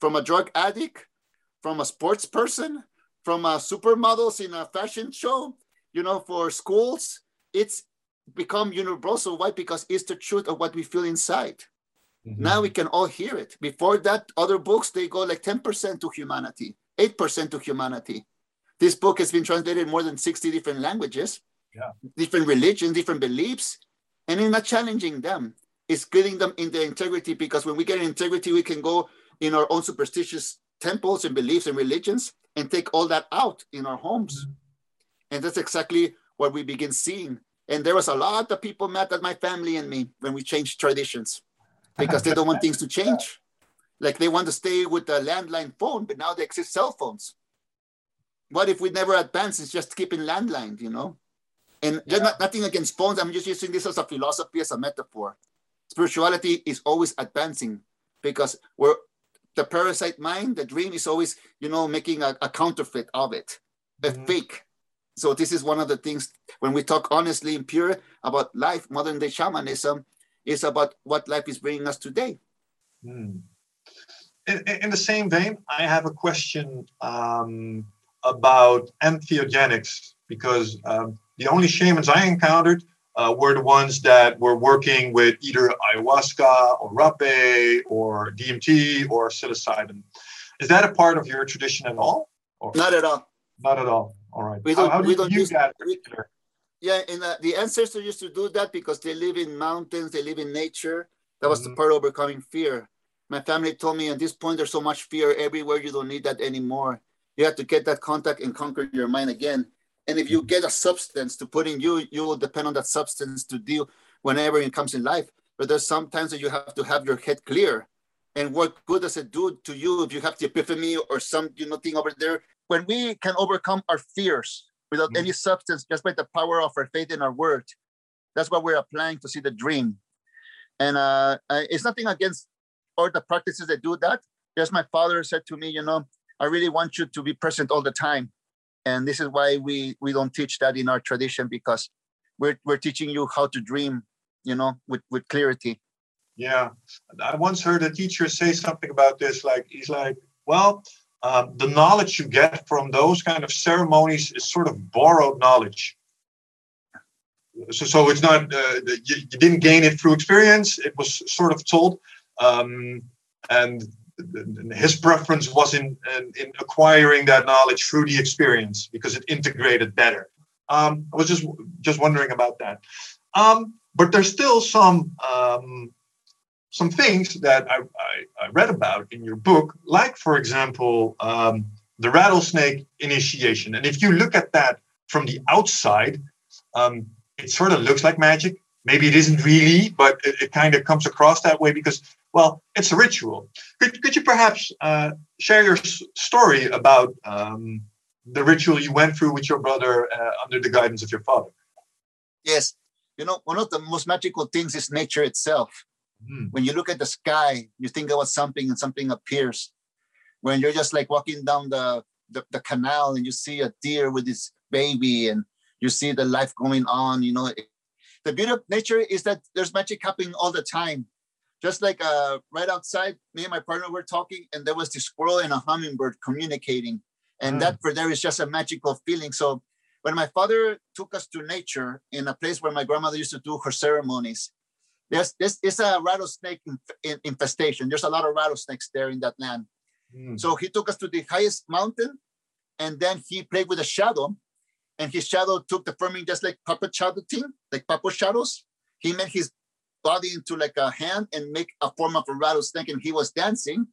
from a drug addict, from a sports person, from a supermodels in a fashion show, you know, for schools. It's become universal. Why? Because it's the truth of what we feel inside. Mm-hmm. Now we can all hear it. Before that, other books they go like 10% to humanity, 8% to humanity. This book has been translated in more than 60 different languages, yeah. different religions, different beliefs, and it's not challenging them. It's getting them in their integrity because when we get in integrity, we can go in our own superstitious temples and beliefs and religions and take all that out in our homes. Mm-hmm. And that's exactly what we begin seeing. And there was a lot of people mad at my family and me when we changed traditions because they don't want things to change. Like they want to stay with the landline phone, but now they exist cell phones. What if we never advance? It's just keeping landline, you know? And yeah. not, nothing against phones. I'm just using this as a philosophy, as a metaphor. Spirituality is always advancing because we're the parasite mind, the dream is always, you know, making a, a counterfeit of it, a mm-hmm. fake. So this is one of the things when we talk honestly and pure about life, modern day shamanism is about what life is bringing us today. Mm. In, in, the same vein, I have a question um, about entheogenics because um, the only shamans I encountered uh, were the ones that were working with either ayahuasca or rapé or DMT or psilocybin. Is that a part of your tradition at all? Or? Not at all. Not at all. All right. We don't, how, how we don't use that? We, yeah, and uh, the ancestors used to do that because they live in mountains, they live in nature. That was mm-hmm. the part of overcoming fear. My family told me at this point there's so much fear everywhere, you don't need that anymore. You have to get that contact and conquer your mind again. And if you get a substance to put in you, you will depend on that substance to deal whenever it comes in life. But there's sometimes that you have to have your head clear. And what good does it do to you if you have the epiphany or some you know thing over there? When we can overcome our fears without mm-hmm. any substance, just by the power of our faith in our word, that's what we're applying to see the dream. And uh, it's nothing against all the practices that do that. Just my father said to me, you know, I really want you to be present all the time and this is why we we don't teach that in our tradition because we're we're teaching you how to dream you know with with clarity yeah i once heard a teacher say something about this like he's like well um, the knowledge you get from those kind of ceremonies is sort of borrowed knowledge so, so it's not uh, you, you, didn't gain it through experience it was sort of told um, and his preference was in, in, in acquiring that knowledge through the experience because it integrated better. Um, I was just just wondering about that. Um, but there's still some um, some things that I, I, I, read about in your book, like for example um, the rattlesnake initiation. And if you look at that from the outside, um, it sort of looks like magic. Maybe it isn't really, but it, it kind of comes across that way because well, it's a ritual. Could, could you perhaps uh, share your s- story about um, the ritual you went through with your brother uh, under the guidance of your father? Yes. You know, one of the most magical things is nature itself. Mm. When you look at the sky, you think about something and something appears. When you're just like walking down the, the, the canal and you see a deer with its baby and you see the life going on, you know, the beauty of nature is that there's magic happening all the time just like uh, right outside, me and my partner were talking, and there was this squirrel and a hummingbird communicating, and mm. that for there is just a magical feeling. So when my father took us to nature in a place where my grandmother used to do her ceremonies, there's this is a rattlesnake infestation. There's a lot of rattlesnakes there in that land. Mm. So he took us to the highest mountain, and then he played with a shadow, and his shadow took the forming just like puppet shadow thing, like puppet shadows. He made his body into like a hand and make a form of a rattlesnake and he was dancing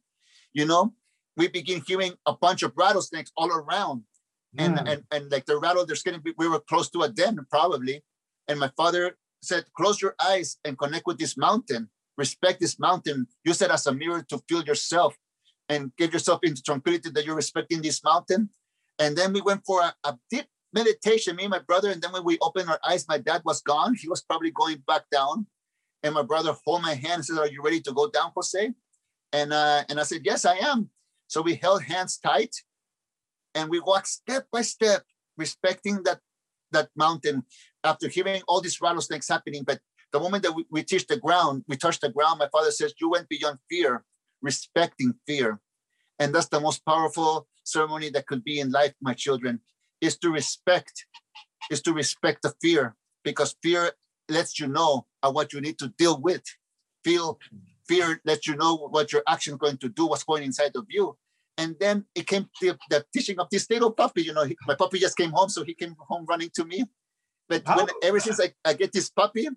you know we begin hearing a bunch of rattlesnakes all around and Mm. and and like the rattle there's getting we were close to a den probably and my father said close your eyes and connect with this mountain. Respect this mountain. Use it as a mirror to feel yourself and give yourself into tranquility that you're respecting this mountain. And then we went for a, a deep meditation me and my brother. And then when we opened our eyes my dad was gone. He was probably going back down. And my brother hold my hand and said are you ready to go down jose? And uh, and i said yes i am. So we held hands tight. And we walked step by step, respecting that that mountain after hearing all these rattlesnakes happening. But the moment that we, we touched the ground, we touched the ground, my father says, You went beyond fear, respecting fear. And that's the most powerful ceremony that could be in life, my children, is to respect, is to respect the fear, because fear lets you know what you need to deal with. Feel fear lets you know what your action is going to do, what's going inside of you and then it came to the teaching of this little puppy. You know, he, my puppy just came home, so he came home running to me. But when, ever since I, I get this puppy,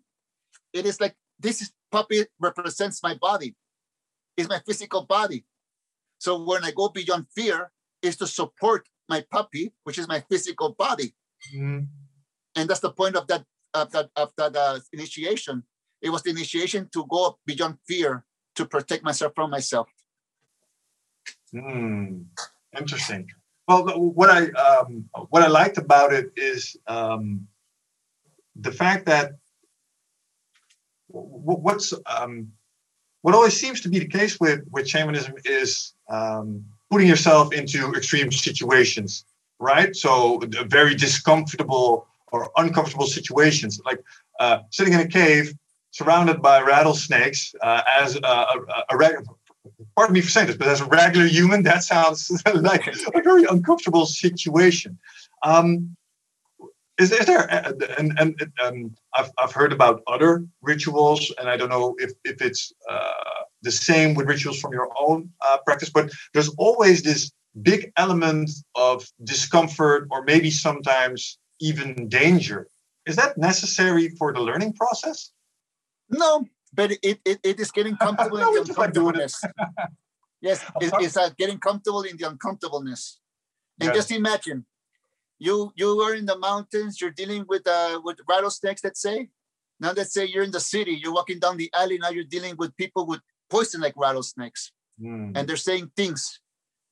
it is like this puppy represents my body. It's my physical body. So when I go beyond fear, is to support my puppy, which is my physical body, Mm. and that's the point of that of that of that uh, initiation. It was the initiation to go beyond fear to protect myself from myself. Hmm, interesting. Well, what I um, what I liked about it is um, the fact that what's um, what always seems to be the case with with shamanism is um, putting yourself into extreme situations, right? So very discomfortable or uncomfortable situations, like uh, sitting in a cave surrounded by rattlesnakes uh, as a, a, a reg- pardon me for saying this, but as a regular human, that sounds like a very uncomfortable situation. Um, is, is there, uh, and, and um, I've, I've heard about other rituals, and I don't know if, if it's uh, the same with rituals from your own uh, practice, but there's always this big element of discomfort or maybe sometimes even danger. Is that necessary for the learning process? No, but it, it, it is getting comfortable No, in the just like doing it. uncomfortableness. yes, it, it's uh, getting comfortable in the uncomfortableness. And Yeah. just imagine, you you are in the mountains, you're dealing with uh with rattlesnakes, let's say. Now let's say you're in the city, you're walking down the alley, now you're dealing with people with poison like rattlesnakes, Hmm. and they're saying things.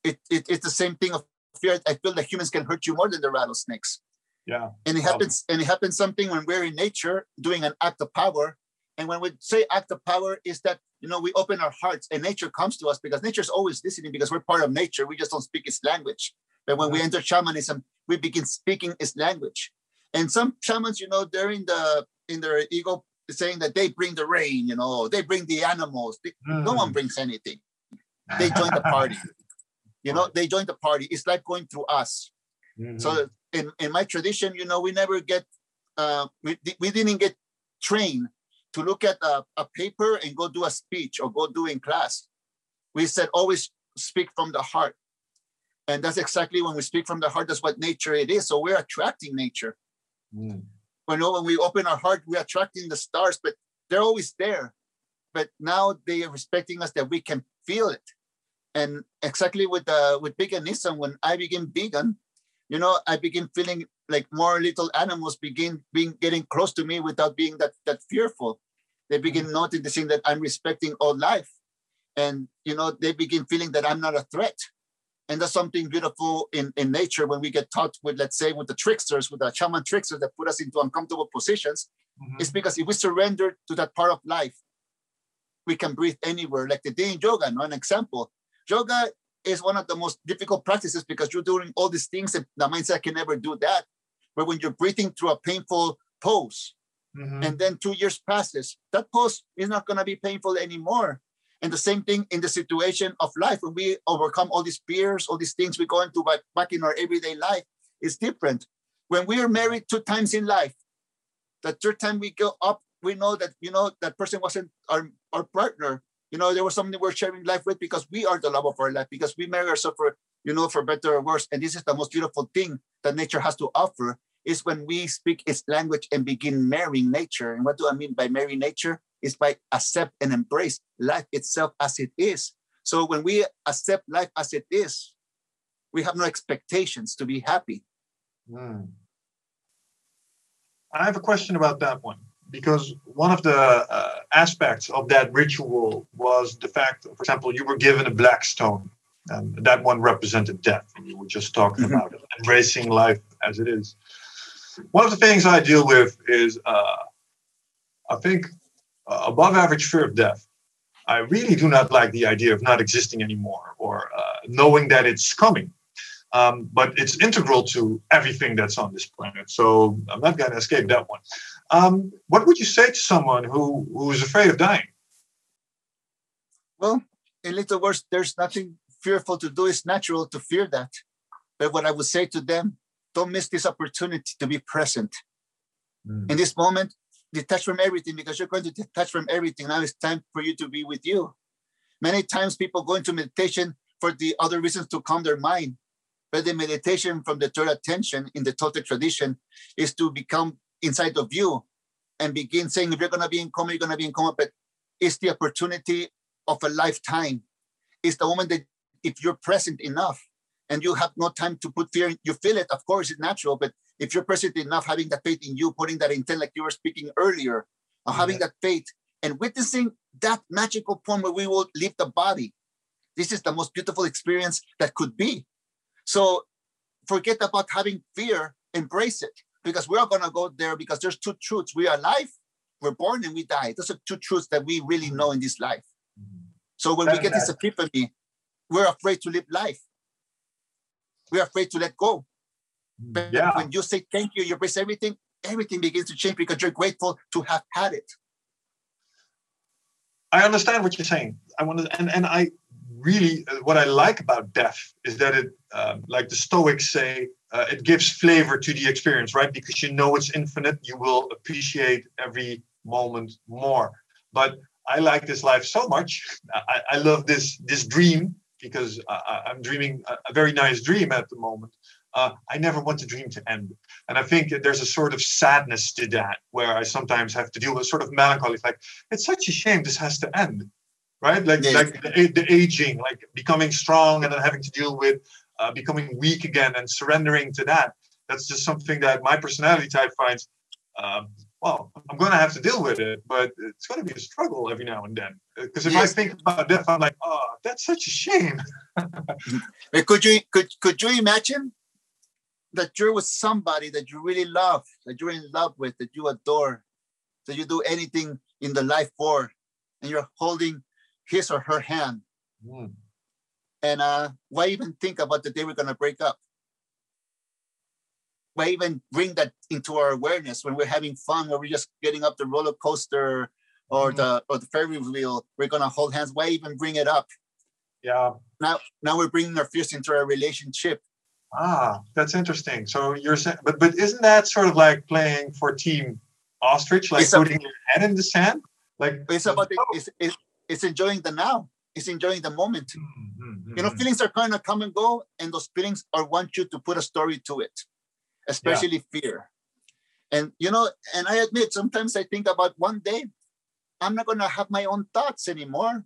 It, it it's the same thing of fear. I feel that humans can hurt you more than the rattlesnakes. yeah. And it happens, and it happens something when we're in nature doing an act of power. And when we say act of power, is that you know we open our hearts and nature comes to us because nature's always listening because we're part of nature. We just don't speak its language. But when we enter shamanism, we begin speaking its language. And some shamans, you know, they're in the in their ego saying that they bring the rain, you know, they bring the animals. They- No one brings anything. They join the party. You know, they join the party. It's like going through us. Mhm. So in, in my tradition, you know, we never get, uh, we, we didn't get trained to look at a, a paper and go do a speech or go do in class. We said always speak from the heart. And that's exactly when we speak from the heart, that's what nature it is. So we're attracting nature. Mm. When, when we open our heart, we're attracting the stars, but they're always there. But now they are respecting us that we can feel it. And exactly with uh, with veganism, when I became vegan, you know, I begin feeling like more little animals begin being getting close to me without being that that fearful. They begin noticing that I'm respecting all life, and you know, they begin feeling that I'm not a threat. And that's something beautiful in, in nature when we get taught with, let's say, with the tricksters, with the shaman tricksters that put us into uncomfortable positions. Mhm. It's because if we surrender to that part of life, we can breathe anywhere. Like the day in yoga, no? an example. Yoga is one of the most difficult practices because you're doing all these things and the mindset can never do that. But when you're breathing through a painful pose, Mhm. and then two years passes, that pose is not going to be painful anymore. And the same thing in the situation of life when we overcome all these fears, all these things we go into back, back in our everyday life, is different. When we are married two times in life, the third time we go up, we know that you know that person wasn't our, our partner. You know, there was something we're sharing life with because we are the love of our life, because we marry ourselves for, you know, for better or worse. And this is the most beautiful thing that nature has to offer is when we speak its language and begin marrying nature. And what do I mean by marrying nature? Is by accept and embrace life itself as it is. So when we accept life as it is, we have no expectations to be happy. Mm. I have a question about that one because one of the uh, aspects of that ritual was the fact, for example, you were given a black stone, and that one represented death, and you were just talking mm-hmm. about it, embracing life as it is. One of the things I deal with is, uh, I think, uh, above average fear of death. I really do not like the idea of not existing anymore or uh, knowing that it's coming. Um, but it's integral to everything that's on this planet. So I'm not going to escape that one. Um, what would you say to someone who, who is afraid of dying? Well, in little words, there's nothing fearful to do. It's natural to fear that. But what I would say to them, don't miss this opportunity to be present. Mm. In this moment, detach from everything because you're going to detach from everything. Now it's time for you to be with you. Many times people go into meditation for the other reasons to calm their mind. But the meditation from the third attention in the Toltec tradition is to become inside of you and begin saying, if you're going to be in coma, you're going to be in coma. But it's the opportunity of a lifetime. It's the moment that if you're present enough and you have no time to put fear, you feel it. Of course, it's natural. But if you're present enough, having that faith in you, putting that intent, like you were speaking earlier, of mm-hmm. having that faith and witnessing that magical point where we will leave the body. This is the most beautiful experience that could be. So forget about having fear, embrace it because we're going to go there because there's two truths. We are alive, we're born, and we die. Those are two truths that we really know in this life. So when we get this epiphany, we're afraid to live life. We're afraid to let go. But yeah. when you say thank you, you embrace everything, everything begins to change because you're grateful to have had it. I understand what you're saying. I want to, and, and I really, uh, what I like about death is that it, um, like the Stoics say, uh, it gives flavor to the experience, right? Because you know it's infinite, you will appreciate every moment more. But I like this life so much. I, I love this this dream because I, am dreaming a, a, very nice dream at the moment. Uh, I never want the dream to end, and I think there's a sort of sadness to that, where I sometimes have to deal with sort of melancholy. It's like it's such a shame this has to end, right? Like like the, the aging, like becoming strong, and then having to deal with uh, becoming weak again and surrendering to that. That's just something that my personality type finds. Um, well, I'm going to have to deal with it, but it's going to be a struggle every now and then. Because if yes. I think about death, I'm like, oh, that's such a shame. could you could could you imagine that you're with somebody that you really love, that you're in love with, that you adore, that you do anything in the life for, and you're holding his or her hand. Mm. And uh, why even think about the day we're going to break up? Why even bring that into our awareness when we're having fun, or we're just getting up the roller coaster or mm. the or the Ferris wheel? We're going to hold hands. Why even bring it up? Yeah. Now, now we're bringing our fears into our relationship. Ah, that's interesting. So you're saying, but but isn't that sort of like playing for team ostrich, like it's putting a, your head in the sand? Like it's about oh. it's, it's, it's enjoying the now. It's enjoying the moment. Mm-hmm. You know, feelings are kind of come and go, and those feelings are want you to put a story to it, especially yeah. fear. And you know, and I admit sometimes I think about one day, I'm not gonna have my own thoughts anymore.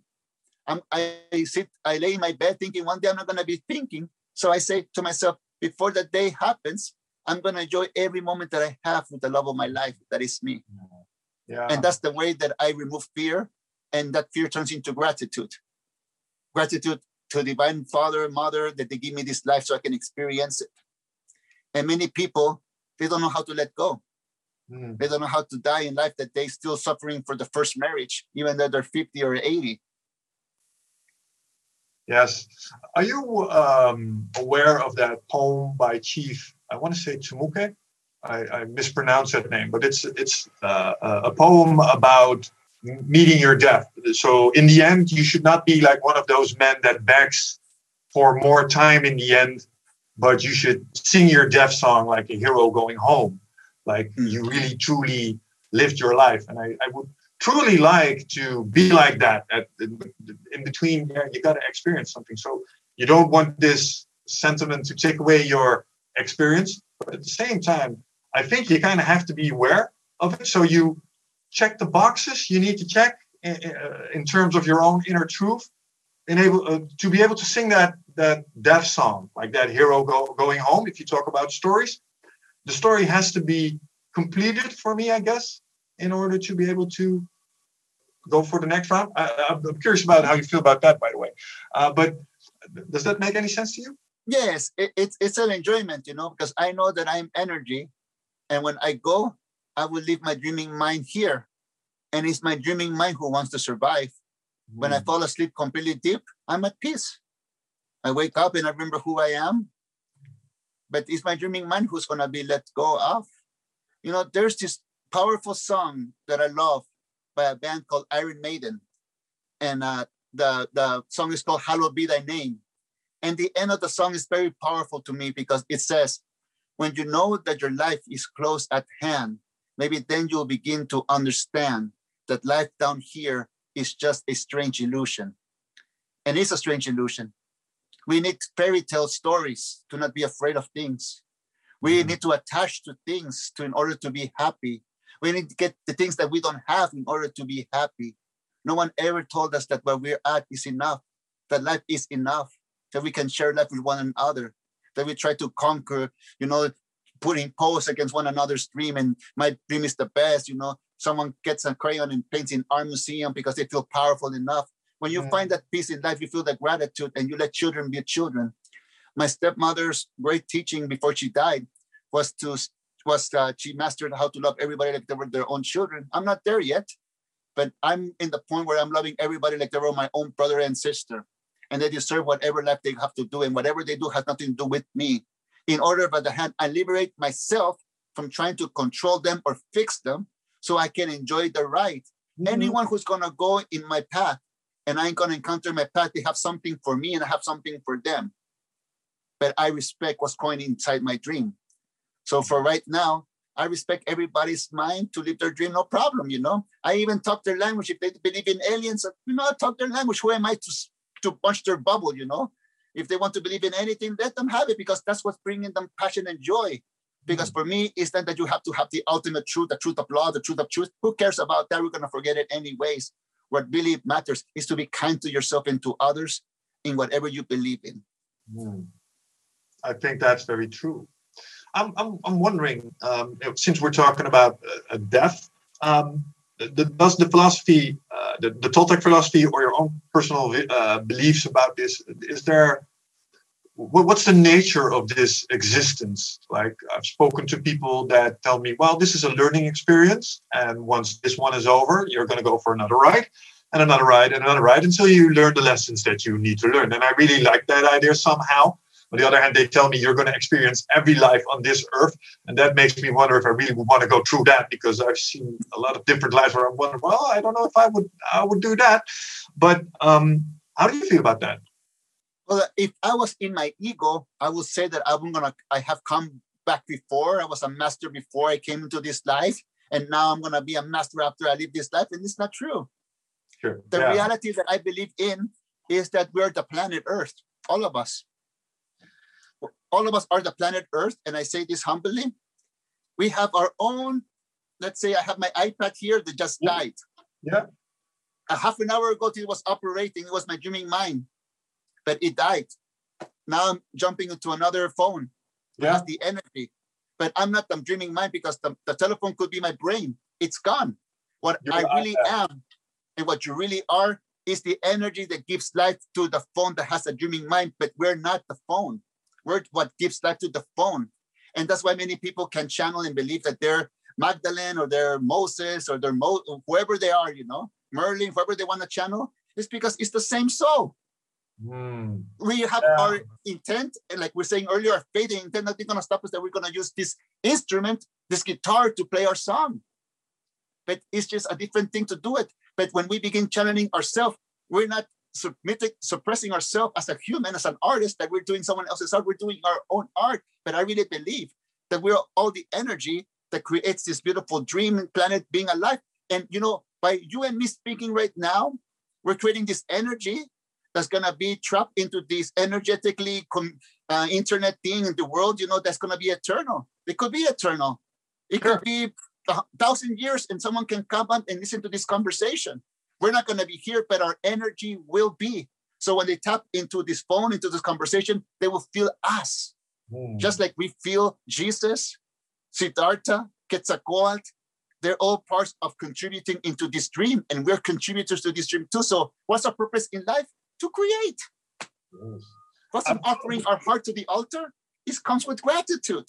I'm, I, I sit, I lay in my bed thinking one day I'm not gonna be thinking. So I say to myself, before that day happens, I'm gonna enjoy every moment that I have with the love of my life. That is me. Yeah. And that's the way that I remove fear, and that fear turns into gratitude. Gratitude to divine father mother that they give me this life so i can experience it and many people they don't know how to let go mm. they don't know how to die in life that they still suffering for the first marriage even though they're 50 or 80 yes are you um, aware of that poem by chief i want to say Tumuke I, I mispronounce that name but it's it's uh, a poem about meeting your death. So in the end, you should not be like one of those men that begs for more time in the end, but you should sing your death song like a hero going home. Like hmm. you really truly lived your life. And I, I would truly like to be like that. At, in between, yeah, you got to experience something. So you don't want this sentiment to take away your experience, but at the same time, I think you kind of have to be aware of it. So you check the boxes you need to check in, in terms of your own inner truth enable uh, to be able to sing that that death song like that hero go, going home if you talk about stories the story has to be completed for me i guess in order to be able to go for the next round? I, am curious about how you feel about that by the way. Uh, but does that make any sense to you? Yes it, it's it's an enjoyment you know because i know that i'm energy and when i go i will leave my dreaming mind here. And it's my dreaming mind who wants to survive. Mm. when i hmm. fall asleep completely deep i'm at peace. I wake up and i remember who i am but it's my dreaming mind who's going to be let go of. You know there's this powerful song that i love by a band called iron maiden and uh, the, the song is called hallowed be thy name and the end of the song is very powerful to me because it says, when you know that your life is close at hand, maybe then you'll begin to understand that life down here is just a strange illusion. And it's a strange illusion. We need fairy tale stories to not be afraid of things. We mm-hmm. need to attach to things to in order to be happy. We need to get the things that we don't have in order to be happy. No one ever told us that where we're at is enough, that life is enough that we can share life with one another, that we try to conquer, you know, putting posts against one another's dream and my dream is the best, you know, someone gets a crayon and paints in art museum because they feel powerful enough. When you find that peace in life, you feel that gratitude and you let children be children. My stepmother's great teaching before she died was to was uh, she mastered how to love everybody like they were their own children. I'm not there yet, but I'm in the point where I'm loving everybody like they were my own brother and sister and they deserve whatever life they have to do, and whatever they do has nothing to do with me. In order, by the hand, I liberate myself from trying to control them or fix them so I can enjoy the ride. Mm-hmm. Anyone who's gonna go in my path and I'm gonna encounter my path, they have something for me and I have something for them. But I respect what's going inside my dream. So for right now, I respect everybody's mind to live their dream, no problem, you know. I even talk their language. If they believe in aliens, you know, I talk their language. Who am I to to punch their bubble, you know. If they want to believe in anything, let them have it because that's what's bringing them passion and joy. Because mm-hmm. for me, it's not that you have to have the ultimate truth, the truth of law, the truth of truth. Who cares about that? We're going to forget it anyways. What really matters is to be kind to yourself and to others in whatever you believe in. Mm. I think that's very true. I'm, I'm, I'm wondering, um, since we're talking about uh, death, um, the, does the philosophy, uh, the, the Toltec philosophy, or your own personal uh, beliefs about this, is there? What's the nature of this existence? Like I've spoken to people that tell me, well, this is a learning experience, and once this one is over, you're going to go for another ride, and another ride, and another ride, until you learn the lessons that you need to learn. And I really like that idea somehow. On the other hand, they tell me you're going to experience every life on this earth. And that makes me wonder if I really would want to go through that because I've seen a lot of different lives where I wonder, well, I don't know if I would I would do that. But um, how do you feel about that? Well, if I was in my ego, I would say that I'm gonna I have come back before. I was a master before I came into this life, and now I'm gonna be a master after I live this life, and it's not true. Sure. The yeah. reality that I believe in is that we're the planet Earth, all of us all of us are the planet Earth, and I say this humbly. We have our own, let's say I have my iPad here that just died. Yeah. A half an hour ago, it was operating, it was my dreaming mind, but it died. Now I'm jumping into another phone. Yeah. Has the energy. But I'm not the dreaming mind because the, the telephone could be my brain. It's gone. What You're I really am and what you really are is the energy that gives life to the phone that has a dreaming mind, but we're not the phone word what gives life to the phone. And that's why many people can channel and believe that they're Magdalene or they're Moses or they're Mo- whoever they are, you know, Merlin, whoever they want to channel, is because it's the same soul. Mm. We have yeah. our intent, and like we're saying earlier, our faith and intent, nothing gonna stop us that we're gonna use this instrument, this guitar, to play our song. But it's just a different thing to do it. But when we begin channeling ourselves, we're not submitting, suppressing ourselves as a human, as an artist, that we're doing someone else's art, we're doing our own art. But I really believe that we're all the energy that creates this beautiful dream planet being alive. And you know, by you and me speaking right now, we're creating this energy that's gonna be trapped into this energetically com- uh, internet thing in the world. You know, that's gonna be eternal. It could be eternal. It could be a thousand years and someone can come up and listen to this conversation. We're not going to be here, but our energy will be. So when they tap into this phone, into this conversation, they will feel us. Mm. Just like we feel Jesus, Siddhartha, Quetzalcoatl, they're all parts of contributing into this dream, and we're contributors to this dream too. So, what's our purpose in life? To create. Yes. What's um, offering our heart to the altar? It comes with gratitude.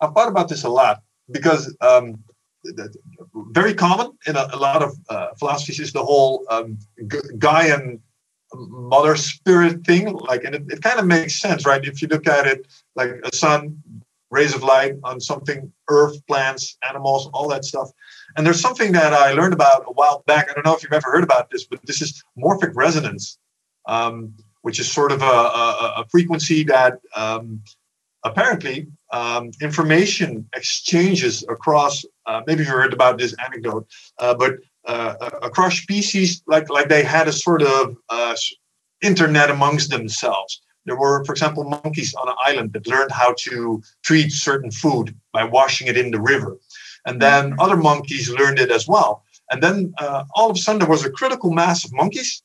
I've thought about this a lot because um, very common in a, a lot of uh, philosophies is the whole um, Gaian mother spirit thing. Like, and it, it kind of makes sense, right? If you look at it like a sun, rays of light on something, earth, plants, animals, all that stuff. And there's something that I learned about a while back. I don't know if you've ever heard about this, but this is morphic resonance, um, which is sort of a, a, a frequency that um, apparently um, information exchanges across uh, maybe you heard about this anecdote uh, but uh, across species like like they had a sort of uh, internet amongst themselves. There were for example monkeys on an island that learned how to treat certain food by washing it in the river. And then other monkeys learned it as well. And then uh, all of a sudden there was a critical mass of monkeys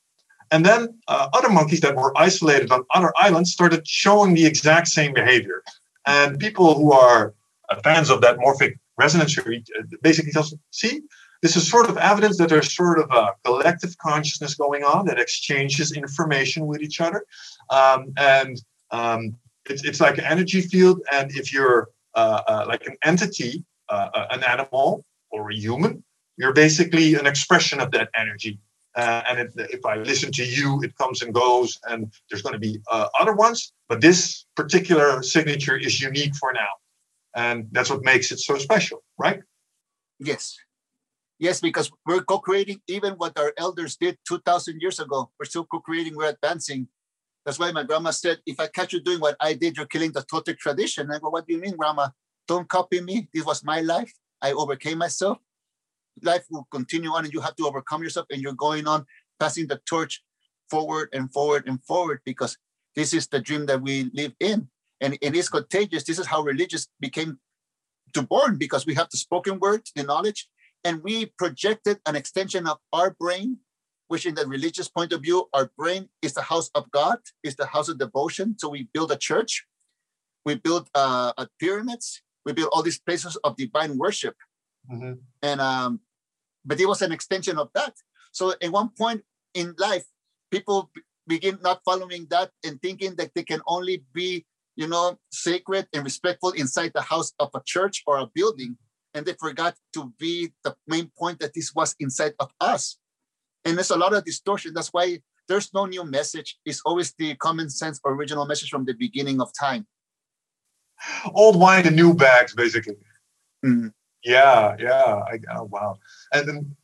and then uh, other monkeys that were isolated on other islands started showing the exact same behavior. And people who are uh, fans of that morphic resonance theory uh, basically us, see, this is sort of evidence that there's sort of a collective consciousness going on that exchanges information with each other. Um, and um, it's, it's like an energy field. And if you're uh, uh, like an entity, uh, an animal or a human, you're basically an expression of that energy. Uh, and it, if I listen to you, it comes and goes, and there's going to be uh, other ones. But this particular signature is unique for now. And that's what makes it so special, right? Yes. Yes, because we're co creating even what our elders did 2,000 years ago. We're still co creating, we're advancing. That's why my grandma said, if I catch you doing what I did, you're killing the Toltec tradition. I go, what do you mean, grandma? Don't copy me. This was my life. I overcame myself life will continue on and you have to overcome yourself and you're going on passing the torch forward and forward and forward because this is the dream that we live in. And it is contagious. This is how religious became to born because we have the spoken word the knowledge and we projected an extension of our brain which in the religious point of view our brain is the house of god is the house of devotion. So we build a church we build uh, pyramids we build all these places of divine worship Mm-hmm. And um, but it was an extension of that. So at one point in life, people begin not following that and thinking that they can only be, you know, sacred and respectful inside the house of a church or a building. And they forgot to be the main point that this was inside of us. And there's a lot of distortion. That's why there's no new message. It's always the common sense original message from the beginning of time. Old wine and new bags, basically. Mm. Yeah, yeah. I, oh, wow. And then,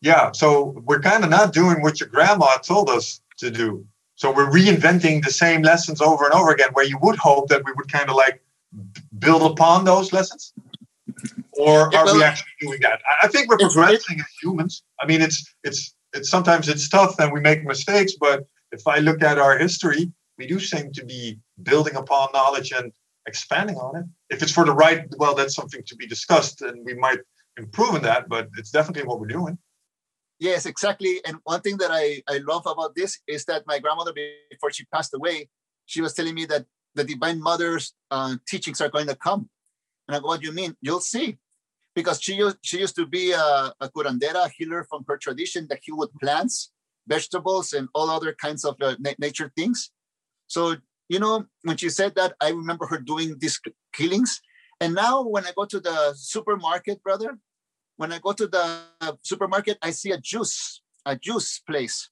yeah, so we're kind of not doing what your grandma told us to do. So we're reinventing the same lessons over and over again, where you would hope that we would kind of like build upon those lessons. Or yeah, are well, we actually doing that? I think we're progressing as humans. I mean, it's it's it's sometimes it's tough and we make mistakes, but if I look at our history, we do seem to be building upon knowledge and expanding on it. If it's for the right, well, that's something to be discussed, and we might improve in that. But it's definitely what we're doing. Yes, exactly. And one thing that I, I love about this is that my grandmother, before she passed away, she was telling me that the Divine Mother's uh, teachings are going to come. And I go, what do you mean? You'll see. Because she used, she used to be a, a curandera, healer from her tradition that healed plants, vegetables, and all other kinds of uh, na- nature things. So you know, when she said that, I remember her doing these killings. And now when I go to the supermarket, brother, when I go to the supermarket, I see a juice, a juice place.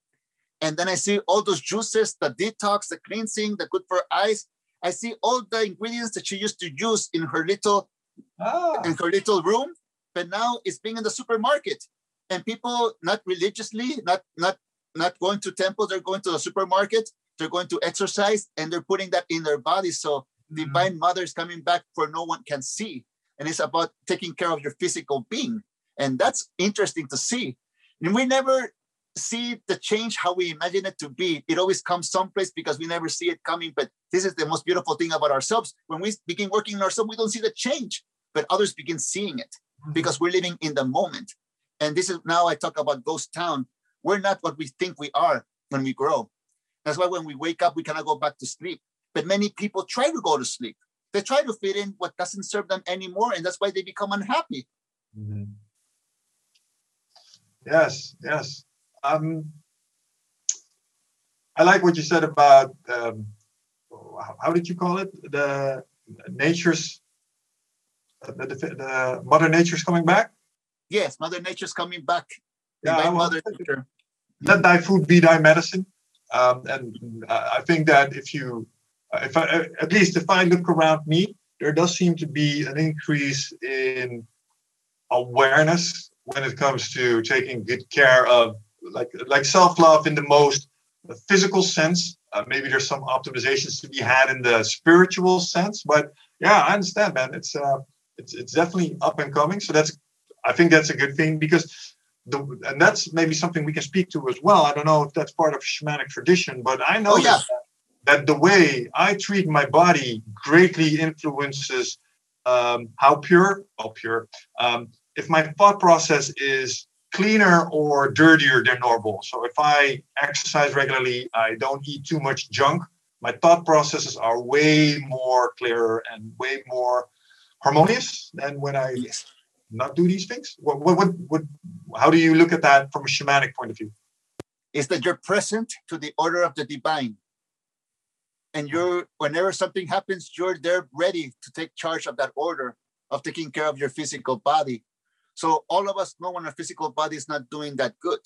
And then I see all those juices, the detox, the cleansing, the good for eyes. I see all the ingredients that she used to use in her little ah. in her little room, but now it's being in the supermarket. And people not religiously, not not not going to temples, they're going to the supermarket they're going to exercise and they're putting that in their body. So mm-hmm. divine mother is coming back for no one can see. And it's about taking care of your physical being. And that's interesting to see. And we never see the change how we imagine it to be. It always comes someplace because we never see it coming. But this is the most beautiful thing about ourselves. When we begin working on ourselves, we don't see the change. but others begin seeing it Mm-hmm. because we're living in the moment. And this is now I talk about ghost town. We're not what we think we are when we grow. That's why when we wake up, we cannot go back to sleep. But many people try to go to sleep. They try to fit in what doesn't serve them anymore. And that's why they become unhappy. Mhm. Yes, yes. Um, I like what you said about um, how, how did you call it? The nature's the, the, the mother nature's coming back. Yes, Mother Nature's coming back. Yeah, Divine Mother Nature. Let thy food be thy medicine. Um, and I think that if you, uh, if I, uh, at least if I look around me, there does seem to be an increase in awareness when it comes to taking good care of, like like self love in the most physical sense. Uh, maybe there's some optimizations to be had in the spiritual sense, but yeah, I understand, man. It's uh, it's it's definitely up and coming. So that's, I think that's a good thing because the, and that's maybe something we can speak to as well. I don't know if that's part of shamanic tradition, but I know Oh, yeah. that, that the way I treat my body greatly influences um, how pure, how pure, um, if my thought process is cleaner or dirtier than normal. So if I exercise regularly, I don't eat too much junk. My thought processes are way more clearer and way more harmonious than when I Yes. Not do these things? What, what, what, what, how do you look at that from a shamanic point of view? is that you're present to the order of the divine. And you're, whenever something happens, you're there ready to take charge of that order of taking care of your physical body. So all of us know when our physical body is not doing that good.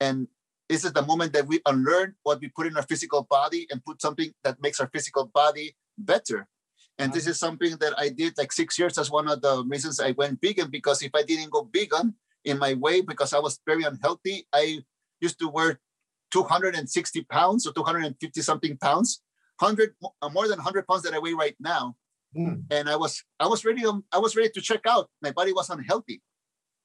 And this is the moment that we unlearn what we put in our physical body and put something that makes our physical body better. And this is something that I did like six years. That's one of the reasons I went vegan because if I didn't go vegan in my way, because I was very unhealthy, I used to wear 260 pounds or 250 something pounds, 100 uh, more than 100 pounds that I weigh right now. Hmm. And I was I was ready um, I was ready to check out. My body was unhealthy.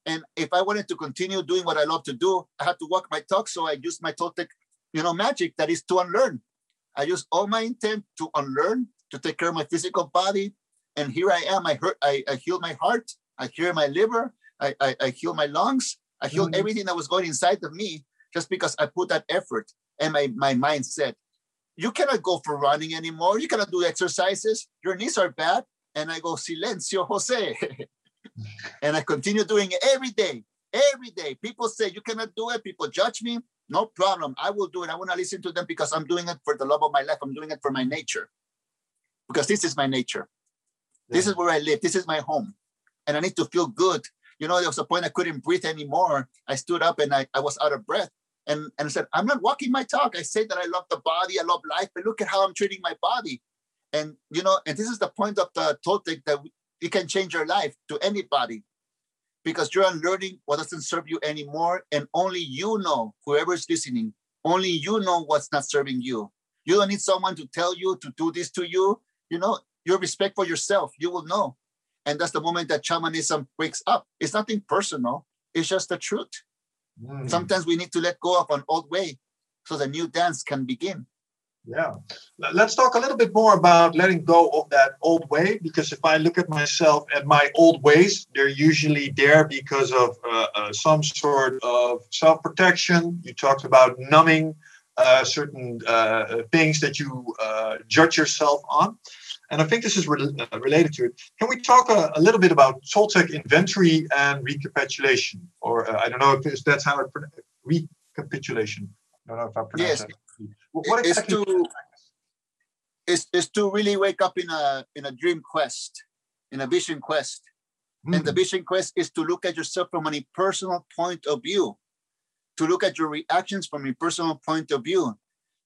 And if I wanted to continue doing what I love to do, I had to walk my talk. So I used my Toltec, you know, magic that is to unlearn. I used all my intent to unlearn, to take care of my physical body. And here I am. I hurt, I, I healed my heart, I healed my liver, I, I, I healed my lungs, I healed Mhm. everything that was going inside of me just because I put that effort and my, my mind said, you cannot go for running anymore. You cannot do exercises. Your knees are bad. And I go, silencio, Jose. and I continue doing it every day, every day. People say you cannot do it. People judge me. No problem. I will do it. I want to listen to them because I'm doing it for the love of my life. I'm doing it for my nature because this is my nature. This is where I live. This is my home. And I need to feel good. You know, there was a point I couldn't breathe anymore. I stood up and I, I was out of breath. And, and I said, I'm not walking my talk. I say that I love the body, I love life, but look at how I'm treating my body. And, you know, and this is the point of the Toltec that we- it can change your life to anybody because you're unlearning what doesn't serve you anymore. And only you know, whoever's listening, only you know what's not serving you. You don't need someone to tell you to do this to you. You know, your respect for yourself, you will know. And that's the moment that shamanism wakes up. It's nothing personal, it's just the truth. Hmm. Sometimes we need to let go of an old way so the new dance can begin. Yeah. Let's talk a little bit more about letting go of that old way because if I look at myself and my old ways, they're usually there because of uh, uh, some sort of self protection. You talked about numbing uh, certain uh, things that you uh, judge yourself on. And I think this is re- uh, related to it. Can we talk a, a little bit about Toltec inventory and recapitulation? Or uh, I don't know if that's how it recapitulation. I don't know if I Yes. that. What what It's exactly? to is, is to really wake up in a in a dream quest, in a vision quest. And the Mm, vision quest is to look at yourself from an personal point of view, to look at your reactions from a personal point of view,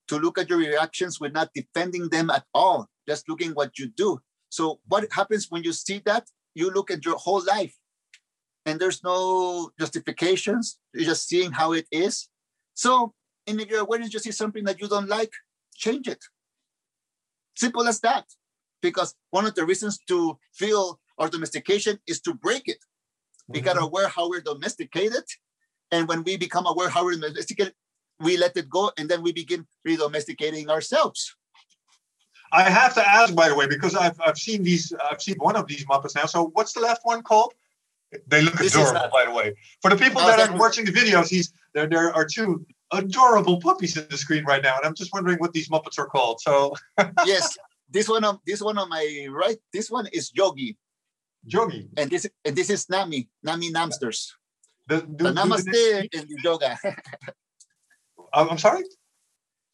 to look at your reactions with not defending them at all, just looking what you do. So what happens when you see that? You look at your whole life and there's no justifications. You're just seeing how it is. So and if your awareness you see something that you don't like, change it. Simple as that. Because one of the reasons to feel our domestication is to break it. We got mm-hmm. aware how we're domesticated. And when we become aware how we're domesticated, we let it go and then we begin re-domesticating ourselves. I have to ask, by the way, because I've I've seen these, I've seen one of these Muppets now. So what's the last one called? They look This adorable, not- by the way. For the people No, that that are watching the videos, he's there. There are two adorable puppies in the screen right now, and I'm just wondering what these Muppets are called. So, yes, this one on this one on my right. This one is Yogi, Jogi, and this and this is Nami, Nami Namsters. the, The do- do- namaste and the yoga. I'm sorry.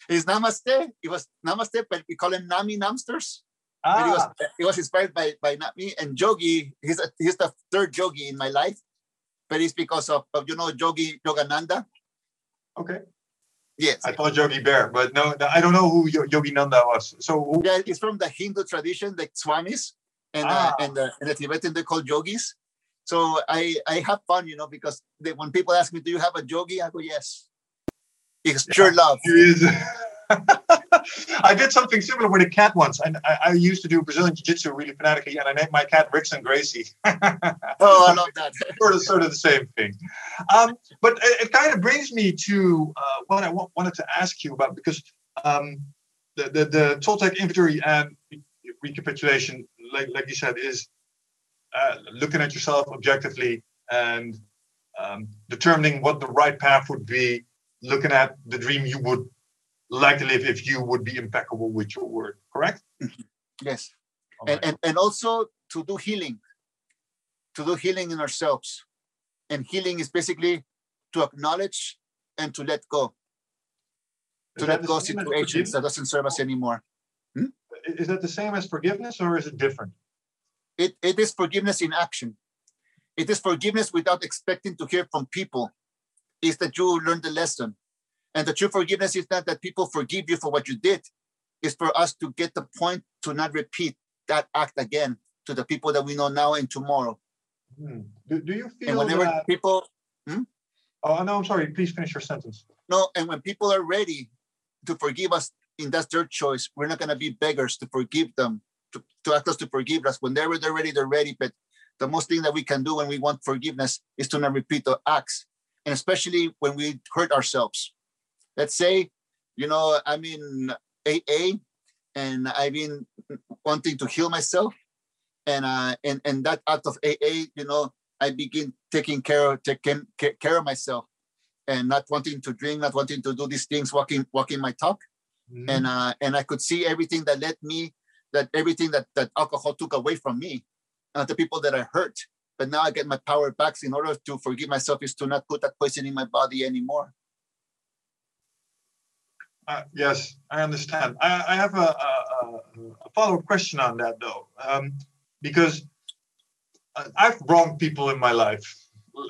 It's namaste. It was namaste, but we call him Nami Namsters. But it was Ah, it was inspired by by Nami and Jogi. He's a, he's the third Jogi in my life, but it's because of, of you know Jogi Yogananda. okay. Yes, I thought Yogi Bear, but no, I don't know who Yo- Yogi Nanda was. So, who, yeah, it's from the Hindu tradition, the Swamis, and Ah. uh, and the and the Tibetan they call yogis. So I I have fun, you know, because they, when people ask me, "Do you have a yogi?" I go, "Yes." It's pure love. I did something similar with a cat once. And I, I used to do Brazilian Jiu Jitsu really fanatically, and I named my cat Rickson Gracie. Oh, I love that. sort of, sort of the same thing. Um, but it, it kind of brings me to uh, what I wanted to ask you about because um, the, the the Toltec inventory and recapitulation, like like you said, is uh, looking at yourself objectively and um, determining what the right path would be, looking at the dream you would like to live if you would be impeccable with your word. Correct? Mm-hmm. Yes. All and, and and also to do healing to do healing in ourselves and healing is basically to acknowledge and to let go to let go situations that doesn't serve us anymore hmm? Is that the same as forgiveness, or is it different? it, it is forgiveness in action it is forgiveness without expecting to hear from people is that you learn the lesson and the true forgiveness is not that people forgive you for what you did it's for us to get the point to not repeat that act again to the people that we know now and tomorrow Hmm. Do, do you feel and whenever that? people Oh no, I'm sorry. Please finish your sentence. No, and when people are ready to forgive us, and that's their choice, we're not gonna be beggars to forgive them, to, to ask us to forgive us. Whenever they're ready, they're ready. But the most thing that we can do when we want forgiveness is to not repeat the acts, and especially when we hurt ourselves. Let's say, you know, I'm in AA, and I've been wanting to heal myself, and uh, and and that act of AA, you know, I begin taking care of taking care of myself and not wanting to drink, not wanting to do these things, walking, walking my talk. Mhm. And uh, and I could see everything that led me, that everything that that alcohol took away from me, uh, the people that I hurt. But now I get my power back. In order to forgive myself, is to not put that poison in my body anymore. Uh, yes, I understand. I, I have a, a, a- follow-up question on that though, um, because I've wronged people in my life,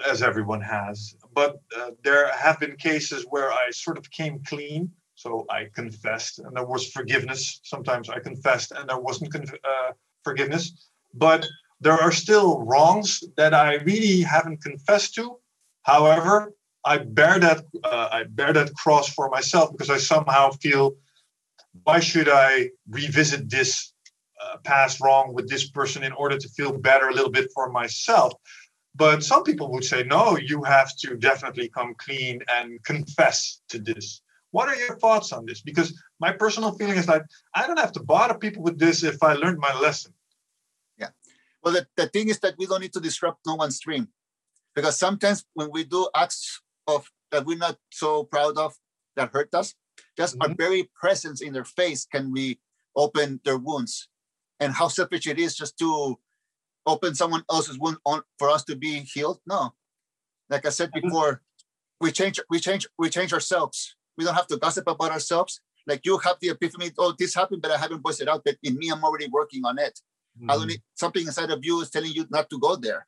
as everyone has. But uh, there have been cases where I sort of came clean, so I confessed, and there was forgiveness. Sometimes I confessed, and there wasn't uh, forgiveness. But there are still wrongs that I really haven't confessed to. However, I bear that uh, I bear that cross for myself because I somehow feel why should I revisit this uh, past wrong with this person in order to feel better a little bit for myself. But some people would say no, you have to definitely come clean and confess to this. What are your thoughts on this? Because my personal feeling is like I don't have to bother people with this if I learned my lesson. Well, the, the thing is that we don't need to disrupt no one's dream, because sometimes when we do acts of that we're not so proud of that hurt us, just our Mhm. very presence in their face can we open their wounds, and how selfish it is just to open someone else's wound on for us to be healed. No, like I said Mhm. before, we change, we change, we change ourselves. We don't have to gossip about ourselves. Like you have the epiphany, oh, this happened, but I haven't voiced it out. But in me, I'm already working on it. I don't need something inside of you is telling you not to go there.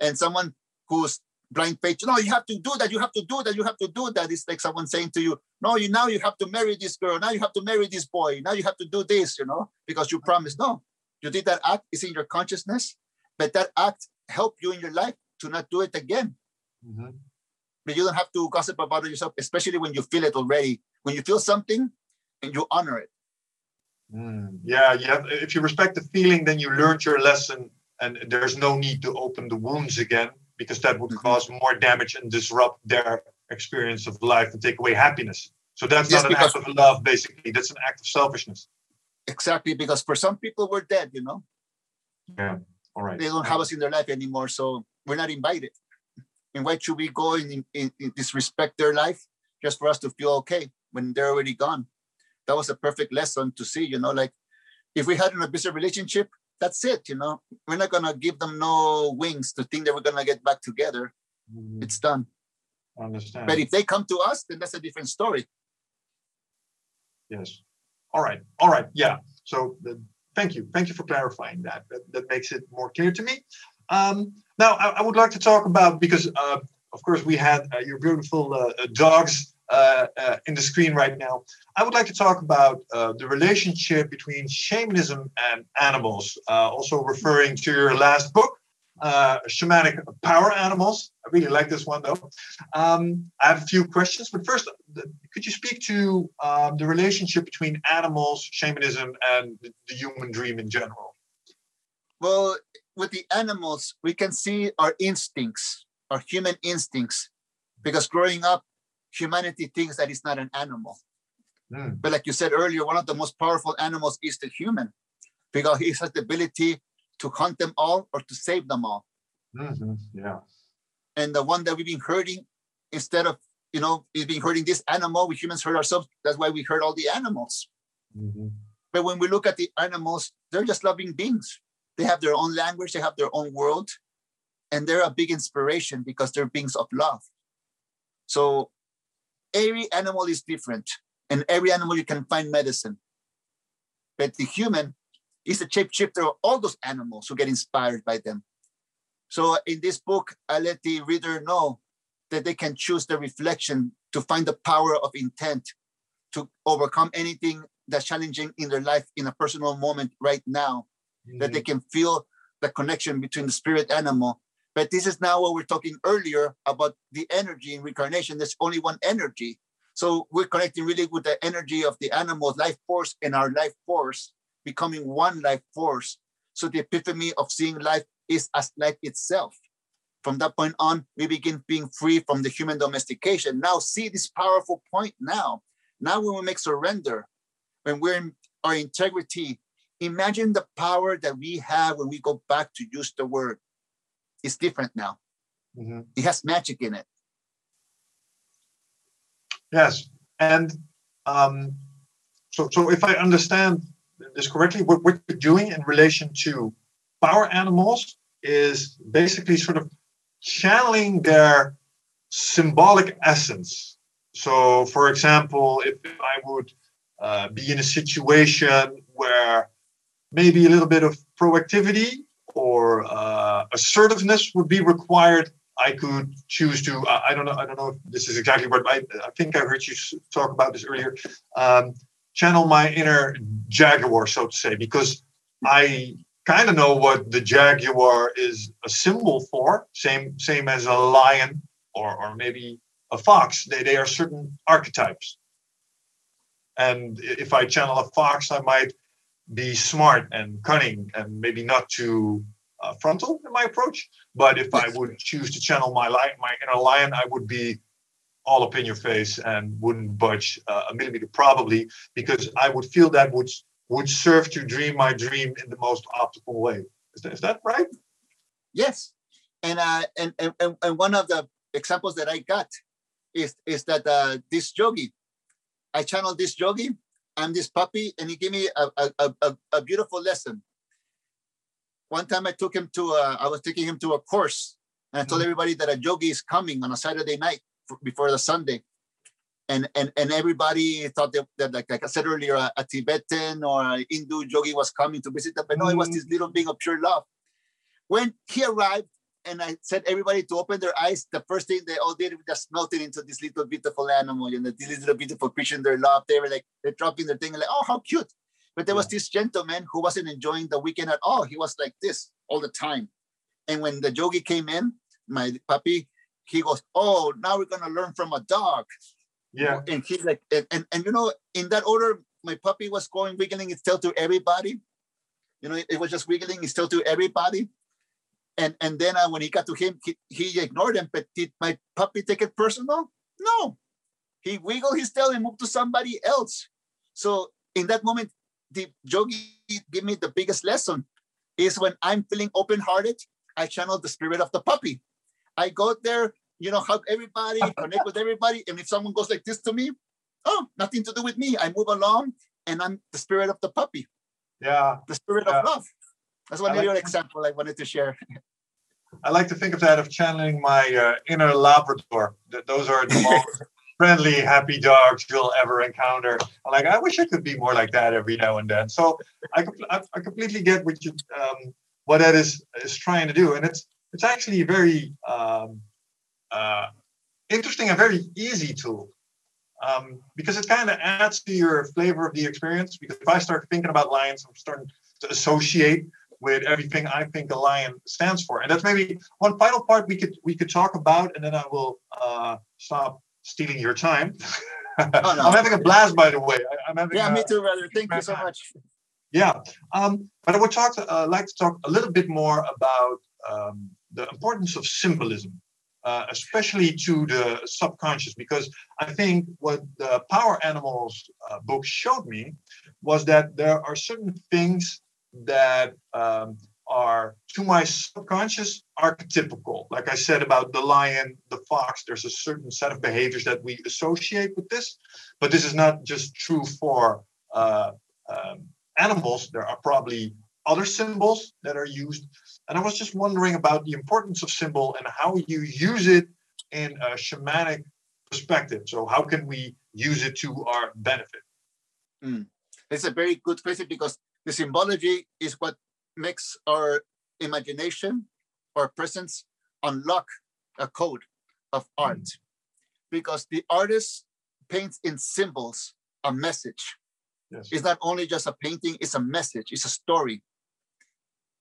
And someone who's blind faith, no, you have to do that, you have to do that, you have to do that. It's like someone saying to you, no, you now you have to marry this girl, now you have to marry this boy, now you have to do this, you know, because you promised. No, you did that act, it's in your consciousness, but that act helped you in your life to not do it again. Mhm. But you don't have to gossip about yourself, especially when you feel it already. When you feel something and you honor it. Mm, yeah, have, if you respect the feeling, then you learned your lesson, and there's no need to open the wounds again because that would Mhm. cause more damage and disrupt their experience of life and take away happiness. So that's Yes, not an act of love, basically. That's an act of selfishness. exactly because for some people we're dead, you know. Yeah. All right. They don't have us in their life anymore, so we're not invited. And why should we go and in, in disrespect their life just for us to feel okay when they're already gone? That was a perfect lesson to see, you know, like if we had an abusive relationship, that's it, you know. We're not gonna give them no wings to think that we're gonna get back together. Mhm. It's done. I understand. But if they come to us, then that's a different story. Yes. All right. All right. Yeah. So the, thank you. Thank you for clarifying that. That, that makes it more clear to me. Um, now, I, I would like to talk about because, uh, of course, we had uh, your beautiful uh, dogs uh, uh, in the screen right now. I would like to talk about uh, the relationship between shamanism and animals, uh, also referring to your last book, uh, Shamanic Power Animals. I really like this one, though. Um, I have a few questions, but first, could you speak to um, the relationship between animals, shamanism, and the, the human dream in general? Well, with the animals, we can see our instincts, our human instincts, because growing up, humanity thinks that it's not an animal. Mm, But like you said earlier, one of the most powerful animals is the human, because he has the ability to hunt them all or to save them all. mhm, Yeah. And the one that we've been hurting, instead of you know, we've been hurting this animal, we humans hurt ourselves. That's why we hurt all the animals. mhm, But when we look at the animals, they're just loving beings. They have their own language, they have their own world, and they're a big inspiration because they're beings of love. So every animal is different, and every animal you can find medicine. But the human is a shapeshifter of all those animals who get inspired by them. So in this book, I let the reader know that they can choose the reflection to find the power of intent to overcome anything that's challenging in their life in a personal moment right now, that they mm-hmm. can feel the connection between the spirit animal. But this is now what we're talking earlier about the energy in reincarnation. There's only one energy. So we're connecting really with the energy of the animal's life force and our life force becoming one life force. So the epiphany of seeing life is as life itself. From that point on, we begin being free from the human domestication. Now, see this powerful point now. Now, when we make surrender, when we're in our integrity, imagine the power that we have when we go back to use the word. It's different now. mhm. It has magic in it. Yes, and um, so so if I understand this correctly, what, what you're doing in relation to power animals is basically sort of channeling their symbolic essence. So, for example, if I would uh, be in a situation where maybe a little bit of proactivity or uh, assertiveness would be required, I could choose to. I I don't know. I don't know if this is exactly what I. I think I heard you talk about this earlier. Um, channel my inner jaguar, so to say, because I kind of know what the jaguar is a symbol for. Same same as a lion or or maybe a fox. They they are certain archetypes. And if I channel a fox, I might be smart and cunning and maybe not too uh, frontal in my approach. But if I would choose to channel my lion, my inner lion, I would be all up in your face and wouldn't budge uh, a millimeter, probably because I would feel that would would serve to dream my dream in the most optimal way. Is that, is that right? Yes. And, uh, and, and, and one of the examples that I got is, is that uh, this yogi, I channeled this yogi, I'm this puppy, and he gave me a, a, a, a- beautiful lesson. One time I took him to, a, I was taking him to a course, and I told Mhm. everybody that a yogi is coming on a Saturday night f- before the Sunday. And, and, and everybody thought that, that like, like I said earlier, a, a Tibetan or a Hindu yogi was coming to visit them, but no, it was Mhm. this little being of pure love. When he arrived, and I said everybody to open their eyes. The first thing they all did was just melted into this little beautiful animal, you know, this little beautiful creature in their love. They were like, they're dropping their thing, like, oh, how cute. But there was this gentleman who wasn't enjoying the weekend at all. He was like this all the time. And when the yogi came in, my puppy, he goes, oh, now we're gonna learn from a dog. Yeah. And he's like, and, and, and you know, in that order, my puppy was going wiggling its tail to everybody. You know, it, it was just wiggling its tail to everybody. And and then uh, when he got to him, he, he ignored him. But did my puppy take it personal? No. He wiggled his tail and moved to somebody else. So in that moment, the yogi gave me the biggest lesson is when I'm feeling open-hearted, I channel the spirit of the puppy. I go there, you know, hug everybody, connect with everybody. And if someone goes like this to me, oh, nothing to do with me. I move along and I'm the spirit of the puppy. Yeah. The spirit yeah. of love. That's one like little example I wanted to share. I like to think of that of channeling my uh, inner Labrador. That those are the most friendly, happy dogs you'll ever encounter. I'm like, I wish I could be more like that every now and then. So I, I, I completely get what you, um, what that is is trying to do, and it's it's actually a very um, uh, interesting and very easy tool um, because it kind of adds to your flavor of the experience. Because if I start thinking about lions, I'm starting to associate with everything I think the lion stands for, and that's maybe one final part we could we could talk about, and then I will uh, stop stealing your time. Oh, no. I'm having a blast, by the way. I, am having yeah, a, me too, brother. Thank you so much. Yeah, um, but I would talk to, uh, like to talk a little bit more about um, the importance of symbolism, uh, especially to the subconscious, because I think what the Power Animals uh, book showed me was that there are certain things that um, are to my subconscious archetypical. Like I said about the lion, the fox, there's a certain set of behaviors that we associate with this, but this is not just true for uh, um, animals. There are probably other symbols that are used. And I was just wondering about the importance of symbol and how you use it in a shamanic perspective. So how can we use it to our benefit? Mm. It's a very good question because the symbology is what makes our imagination, our presence unlock a code of art. Mm. Because the artist paints in symbols a message. Yes. It's not only just a painting, it's a message, it's a story.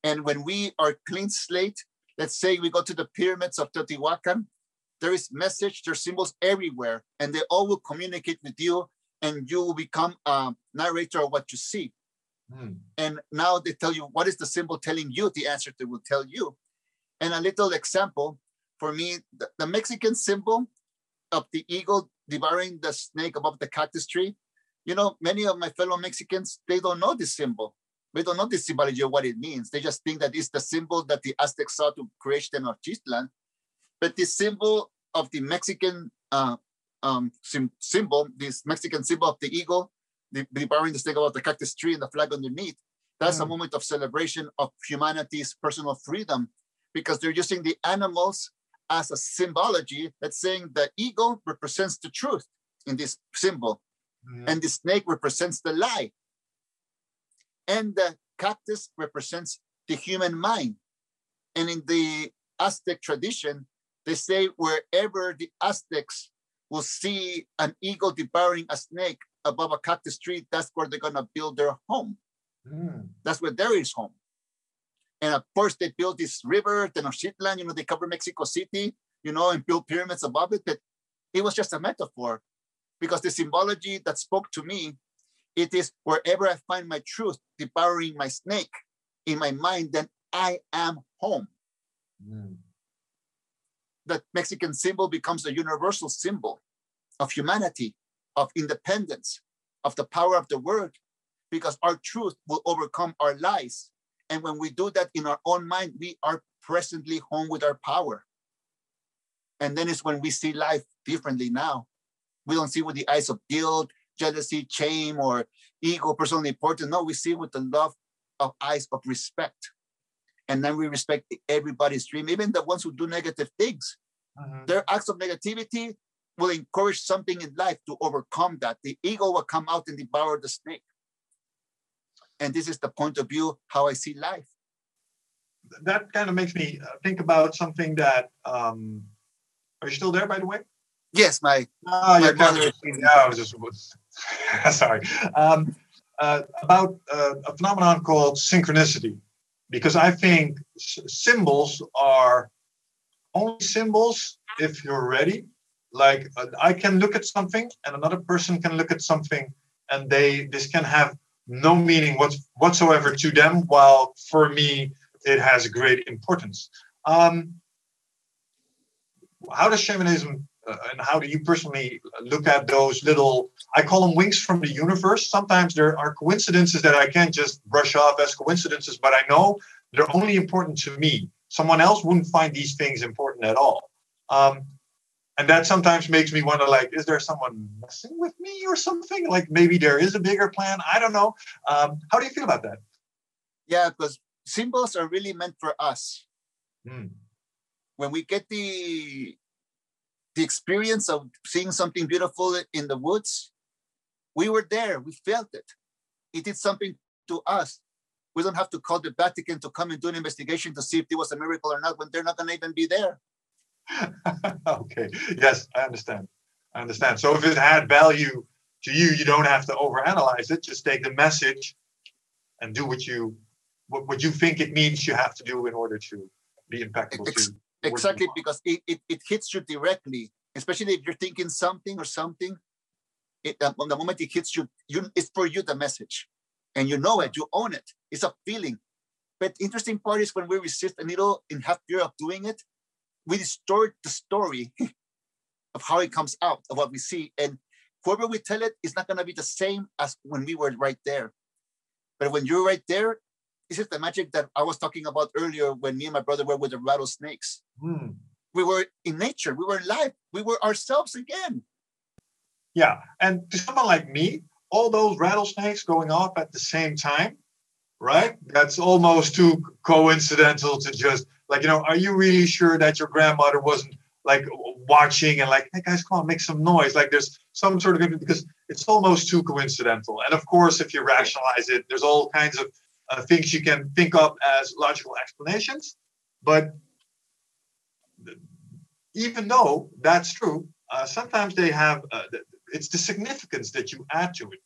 And when we are clean slate, let's say we go to the pyramids of Teotihuacan, there is message, there's symbols everywhere, and they all will communicate with you, and you will become a narrator of what you see. Mm. And now they tell you what is the symbol telling you, the answer they will tell you. And a little example for me, the, the Mexican symbol of the eagle devouring the snake above the cactus tree. You know, many of my fellow Mexicans, they don't know this symbol. They don't know the symbology of what it means. They just think that it's the symbol that the Aztecs saw to create Tenochtitlan. But the symbol of the Mexican uh, um, sim- symbol, this Mexican symbol of the eagle, the, the the snake about the cactus tree and the flag underneath, that's mm. a moment of celebration of humanity's personal freedom because they're using the animals as a symbology that's saying the eagle represents the truth in this symbol mm. and the snake represents the lie and the cactus represents the human mind and in the aztec tradition they say wherever the aztecs will see an eagle devouring a snake above a cactus tree, that's where they're gonna build their home. Mm. That's where there is home. And of course, they built this river, Tenochtitlan, you know, they cover Mexico City, you know, and built pyramids above it. But it was just a metaphor because the symbology that spoke to me, it is wherever I find my truth devouring my snake in my mind, then I am home. Mm. That Mexican symbol becomes a universal symbol of humanity of independence, of the power of the word, because our truth will overcome our lies. And when we do that in our own mind, we are presently home with our power. And then it's when we see life differently now. We don't see with the eyes of guilt, jealousy, shame, or ego, personal importance. No, we see with the love of eyes of respect. And then we respect everybody's dream, even the ones who do negative things. Mm-hmm. Their acts of negativity, will encourage something in life to overcome that. The ego will come out and devour the snake. And this is the point of view how I see life. That kind of makes me uh, think about something that. Um, are you still there, by the way? Yes, my. Oh, my camera. Yeah, I was just. sorry. Um, uh, about uh, a phenomenon called synchronicity, because I think s- symbols are only symbols if you're ready like uh, i can look at something and another person can look at something and they this can have no meaning what, whatsoever to them while for me it has great importance um, how does shamanism uh, and how do you personally look at those little I call them winks from the universe. Sometimes there are coincidences that I can't just brush off as coincidences, but I know they're only important to me. Someone else wouldn't find these things important at all. Um, and that sometimes makes me wonder like is there someone messing with me or something? Like maybe there is a bigger plan. I don't know. Um, how do you feel about that? Yeah because symbols are really meant for us. Mm. when we get the the experience of seeing something beautiful in the woods we were there. We felt it. It did something to us. We don't have to call the vatican to come and do an investigation to see if it was a miracle or not when they're not going to even be there okay. Yes, I understand. I understand. So if it had value to you, you don't have to overanalyze it. Just take the message and do what you what, what you think it means you have to do in order to be impactful. Ex- to exactly because it, it, it hits you directly, especially if you're thinking something or something. It, uh, the moment it hits you, you, it's for you the message, and you know it, you own it. It's a feeling. But interesting part is when we resist a little in half fear of doing it, we distort the story of how it comes out of what we see. And whoever we tell it is not going to be the same as when we were right there. But when you're right there, this is the magic that I was talking about earlier when me and my brother were with the rattlesnakes. Hmm. We were in nature, we were alive, we were ourselves again. Yeah. And to someone like me, all those rattlesnakes going off at the same time, right? That's almost too coincidental to just like, you know, are you really sure that your grandmother wasn't like watching and like, hey guys, come on, make some noise? Like there's some sort of because it's almost too coincidental. And of course, if you rationalize it, there's all kinds of uh, things you can think of as logical explanations. But even though that's true, uh, sometimes they have uh, it's the significance that you add to it.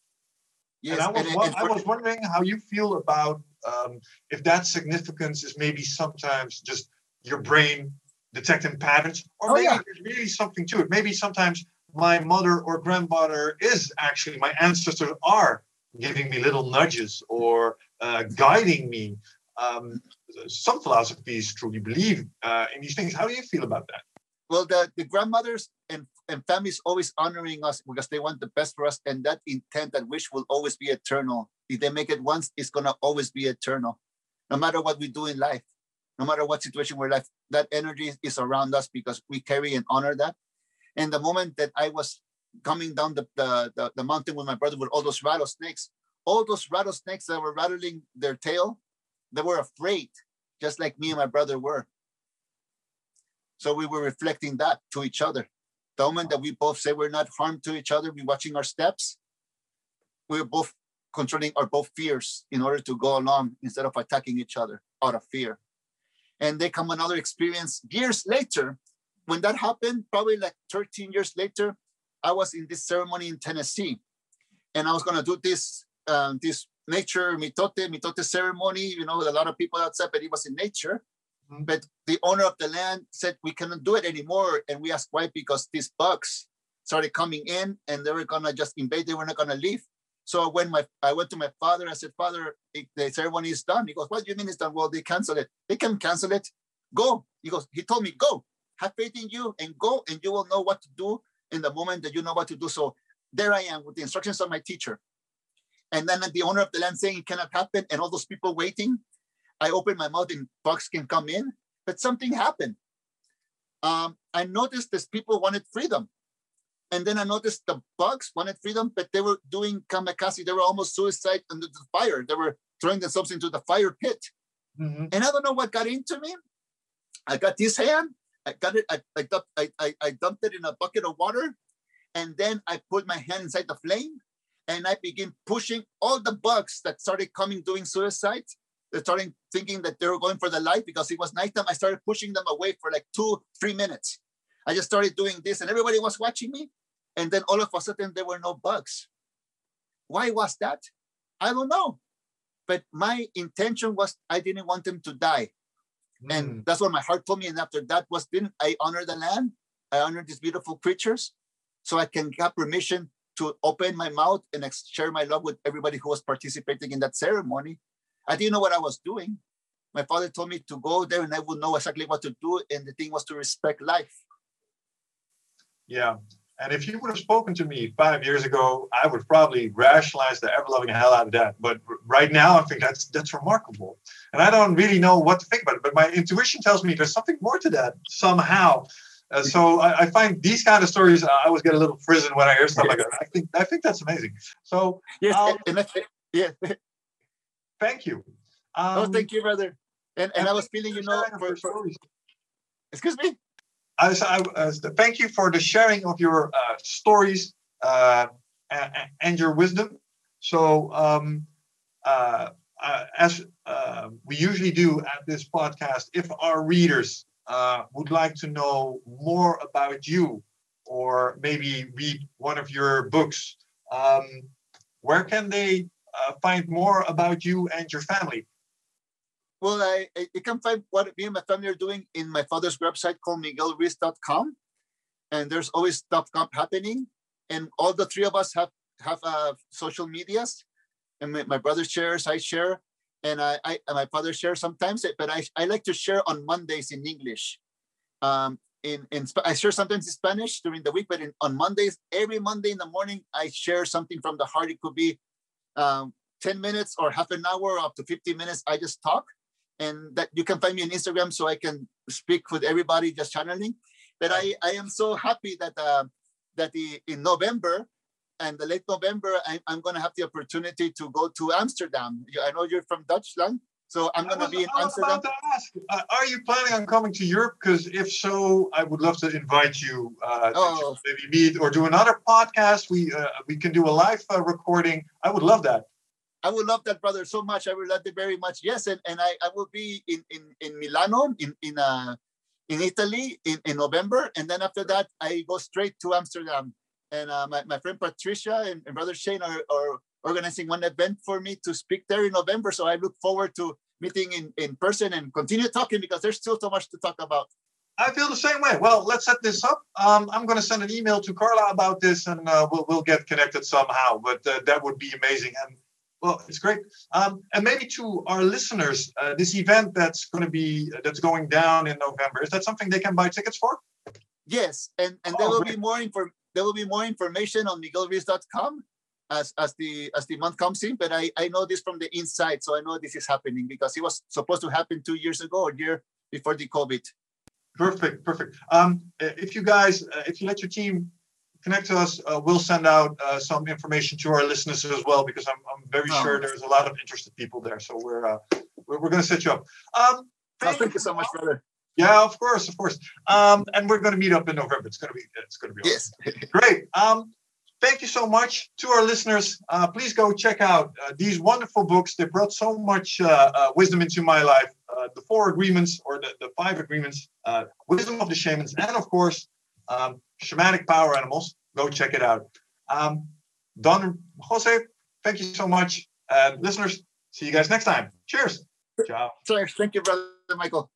Yes, and I was, and, and I was wondering how you feel about um, if that significance is maybe sometimes just your brain detecting patterns, or oh, maybe yeah. there's really something to it. Maybe sometimes my mother or grandmother is actually my ancestors are giving me little nudges or uh, guiding me. Um, some philosophies truly believe uh, in these things. How do you feel about that? Well, the, the grandmothers and, and families always honoring us because they want the best for us, and that intent, that wish will always be eternal. If they make it once, it's gonna always be eternal, no matter what we do in life, no matter what situation we're life. That energy is around us because we carry and honor that. And the moment that I was coming down the, the, the, the mountain with my brother with all those rattlesnakes, all those rattlesnakes that were rattling their tail, they were afraid, just like me and my brother were. So we were reflecting that to each other. The moment that we both say we're not harmed to each other, we're watching our steps. We're both controlling our both fears in order to go along instead of attacking each other out of fear. And they come another experience years later. When that happened, probably like 13 years later, I was in this ceremony in Tennessee, and I was gonna do this um, this nature mitote mitote ceremony. You know, a lot of people outside, but it was in nature. But the owner of the land said we cannot do it anymore, and we asked why because these bugs started coming in, and they were gonna just invade. They were not gonna leave. So when my I went to my father, I said, Father, the ceremony is done. He goes, What do you mean it's done? Well, they cancel it. They can cancel it. Go. He goes, He told me, Go. Have faith in you and go, and you will know what to do in the moment that you know what to do. So there I am with the instructions of my teacher. And then the owner of the land saying it cannot happen, and all those people waiting. I open my mouth and bugs can come in, but something happened. Um, I noticed that people wanted freedom. And then I noticed the bugs wanted freedom, but they were doing kamikaze. They were almost suicide under the fire. They were throwing themselves into the fire pit. Mm-hmm. And I don't know what got into me. I got this hand. I got it. I, I, dumped, I, I, I dumped it in a bucket of water. And then I put my hand inside the flame and I begin pushing all the bugs that started coming doing suicide. They started thinking that they were going for the light because it was nighttime. I started pushing them away for like two, three minutes. I just started doing this and everybody was watching me. And then all of a sudden, there were no bugs. Why was that? I don't know. But my intention was I didn't want them to die. Mm. And hmm. that's what my heart told me. And after that was didn't I honor the land? I honor these beautiful creatures. So I can get permission to open my mouth and share my love with everybody who was participating in that ceremony. I didn't know what I was doing. My father told me to go there and I would know exactly what to do. And the thing was to respect life. Yeah And if you would have spoken to me five years ago, I would probably rationalize the ever loving hell out of that. But right now, I think that's that's remarkable. And I don't really know what to think about it. But my intuition tells me there's something more to that somehow. Uh, so I, I, find these kind of stories. I always get a little frozen when I hear stuff like that. I think I think that's amazing. So yes, um, and yeah. Thank you. Um, oh, thank you, brother. And and, and I was feeling, you know, for, for, excuse me. I, was, I, was, thank you for the sharing of your uh, stories uh, and, and, your wisdom. So, um, uh, uh as uh, we usually do at this podcast, if our readers uh, would like to know more about you or maybe read one of your books, um, where can they find more about you and your family? Well, I, I, you can find what me and my family are doing in my father's website called miguelruiz.com. And there's always stuff happening. And all the three of us have, have uh, social medias. And my, my brother shares, I share, and I, I and my father shares sometimes, but I, I like to share on Mondays in English. Um, in, in I share sometimes in Spanish during the week, but in, on Mondays, every Monday in the morning, I share something from the heart. It could be um, 10 minutes or half an hour, up to 50 minutes. I just talk and that you can find me on Instagram so I can speak with everybody just channeling. But I, I am so happy that uh, that the, in November and the late November, I, I'm going to have the opportunity to go to Amsterdam. I know you're from Dutchland, so I'm going to be in Amsterdam. Uh, are you planning on coming to Europe? Because if so, I would love to invite you uh, oh. to maybe meet or do another podcast. We uh, we can do a live uh, recording. I would love that. I would love that, brother, so much. I would love it very much. Yes, and, and I, I will be in in in Milano in in uh in Italy in, in November, and then after that I go straight to Amsterdam. And uh, my, my friend Patricia and, and brother Shane are, are organizing one event for me to speak there in November. So I look forward to meeting in, in person and continue talking because there's still so much to talk about. I feel the same way. Well, let's set this up. Um, I'm going to send an email to Carla about this, and uh, we'll we'll get connected somehow. But uh, that would be amazing. And well, it's great. Um, and maybe to our listeners, uh, this event that's going to be that's going down in November is that something they can buy tickets for? Yes, and and there oh, will great. be more info. There will be more information on miguelruiz.com as as the as the month comes in. But I I know this from the inside, so I know this is happening because it was supposed to happen two years ago or year before the COVID. Perfect, perfect. Um, if you guys, uh, if you let your team connect to us. Uh, we'll send out uh, some information to our listeners as well because I'm, I'm very oh. sure there's a lot of interested people there. So we're uh, we're, we're going to set you up. Um, thank, oh, thank you so much, brother. Yeah, of course, of course. Um, and we're going to meet up in November. It's going to be it's going to be yes, awesome. great. Um, thank you so much to our listeners. Uh, please go check out uh, these wonderful books. They brought so much uh, uh wisdom into my life. Uh, the Four Agreements or the, the Five Agreements, uh, Wisdom of the Shamans, and of course, um, shamanic power animals. Go check it out. Um, Don Jose, thank you so much. Uh, listeners, see you guys next time. Cheers. Ciao. Cheers. Thank you, brother Michael.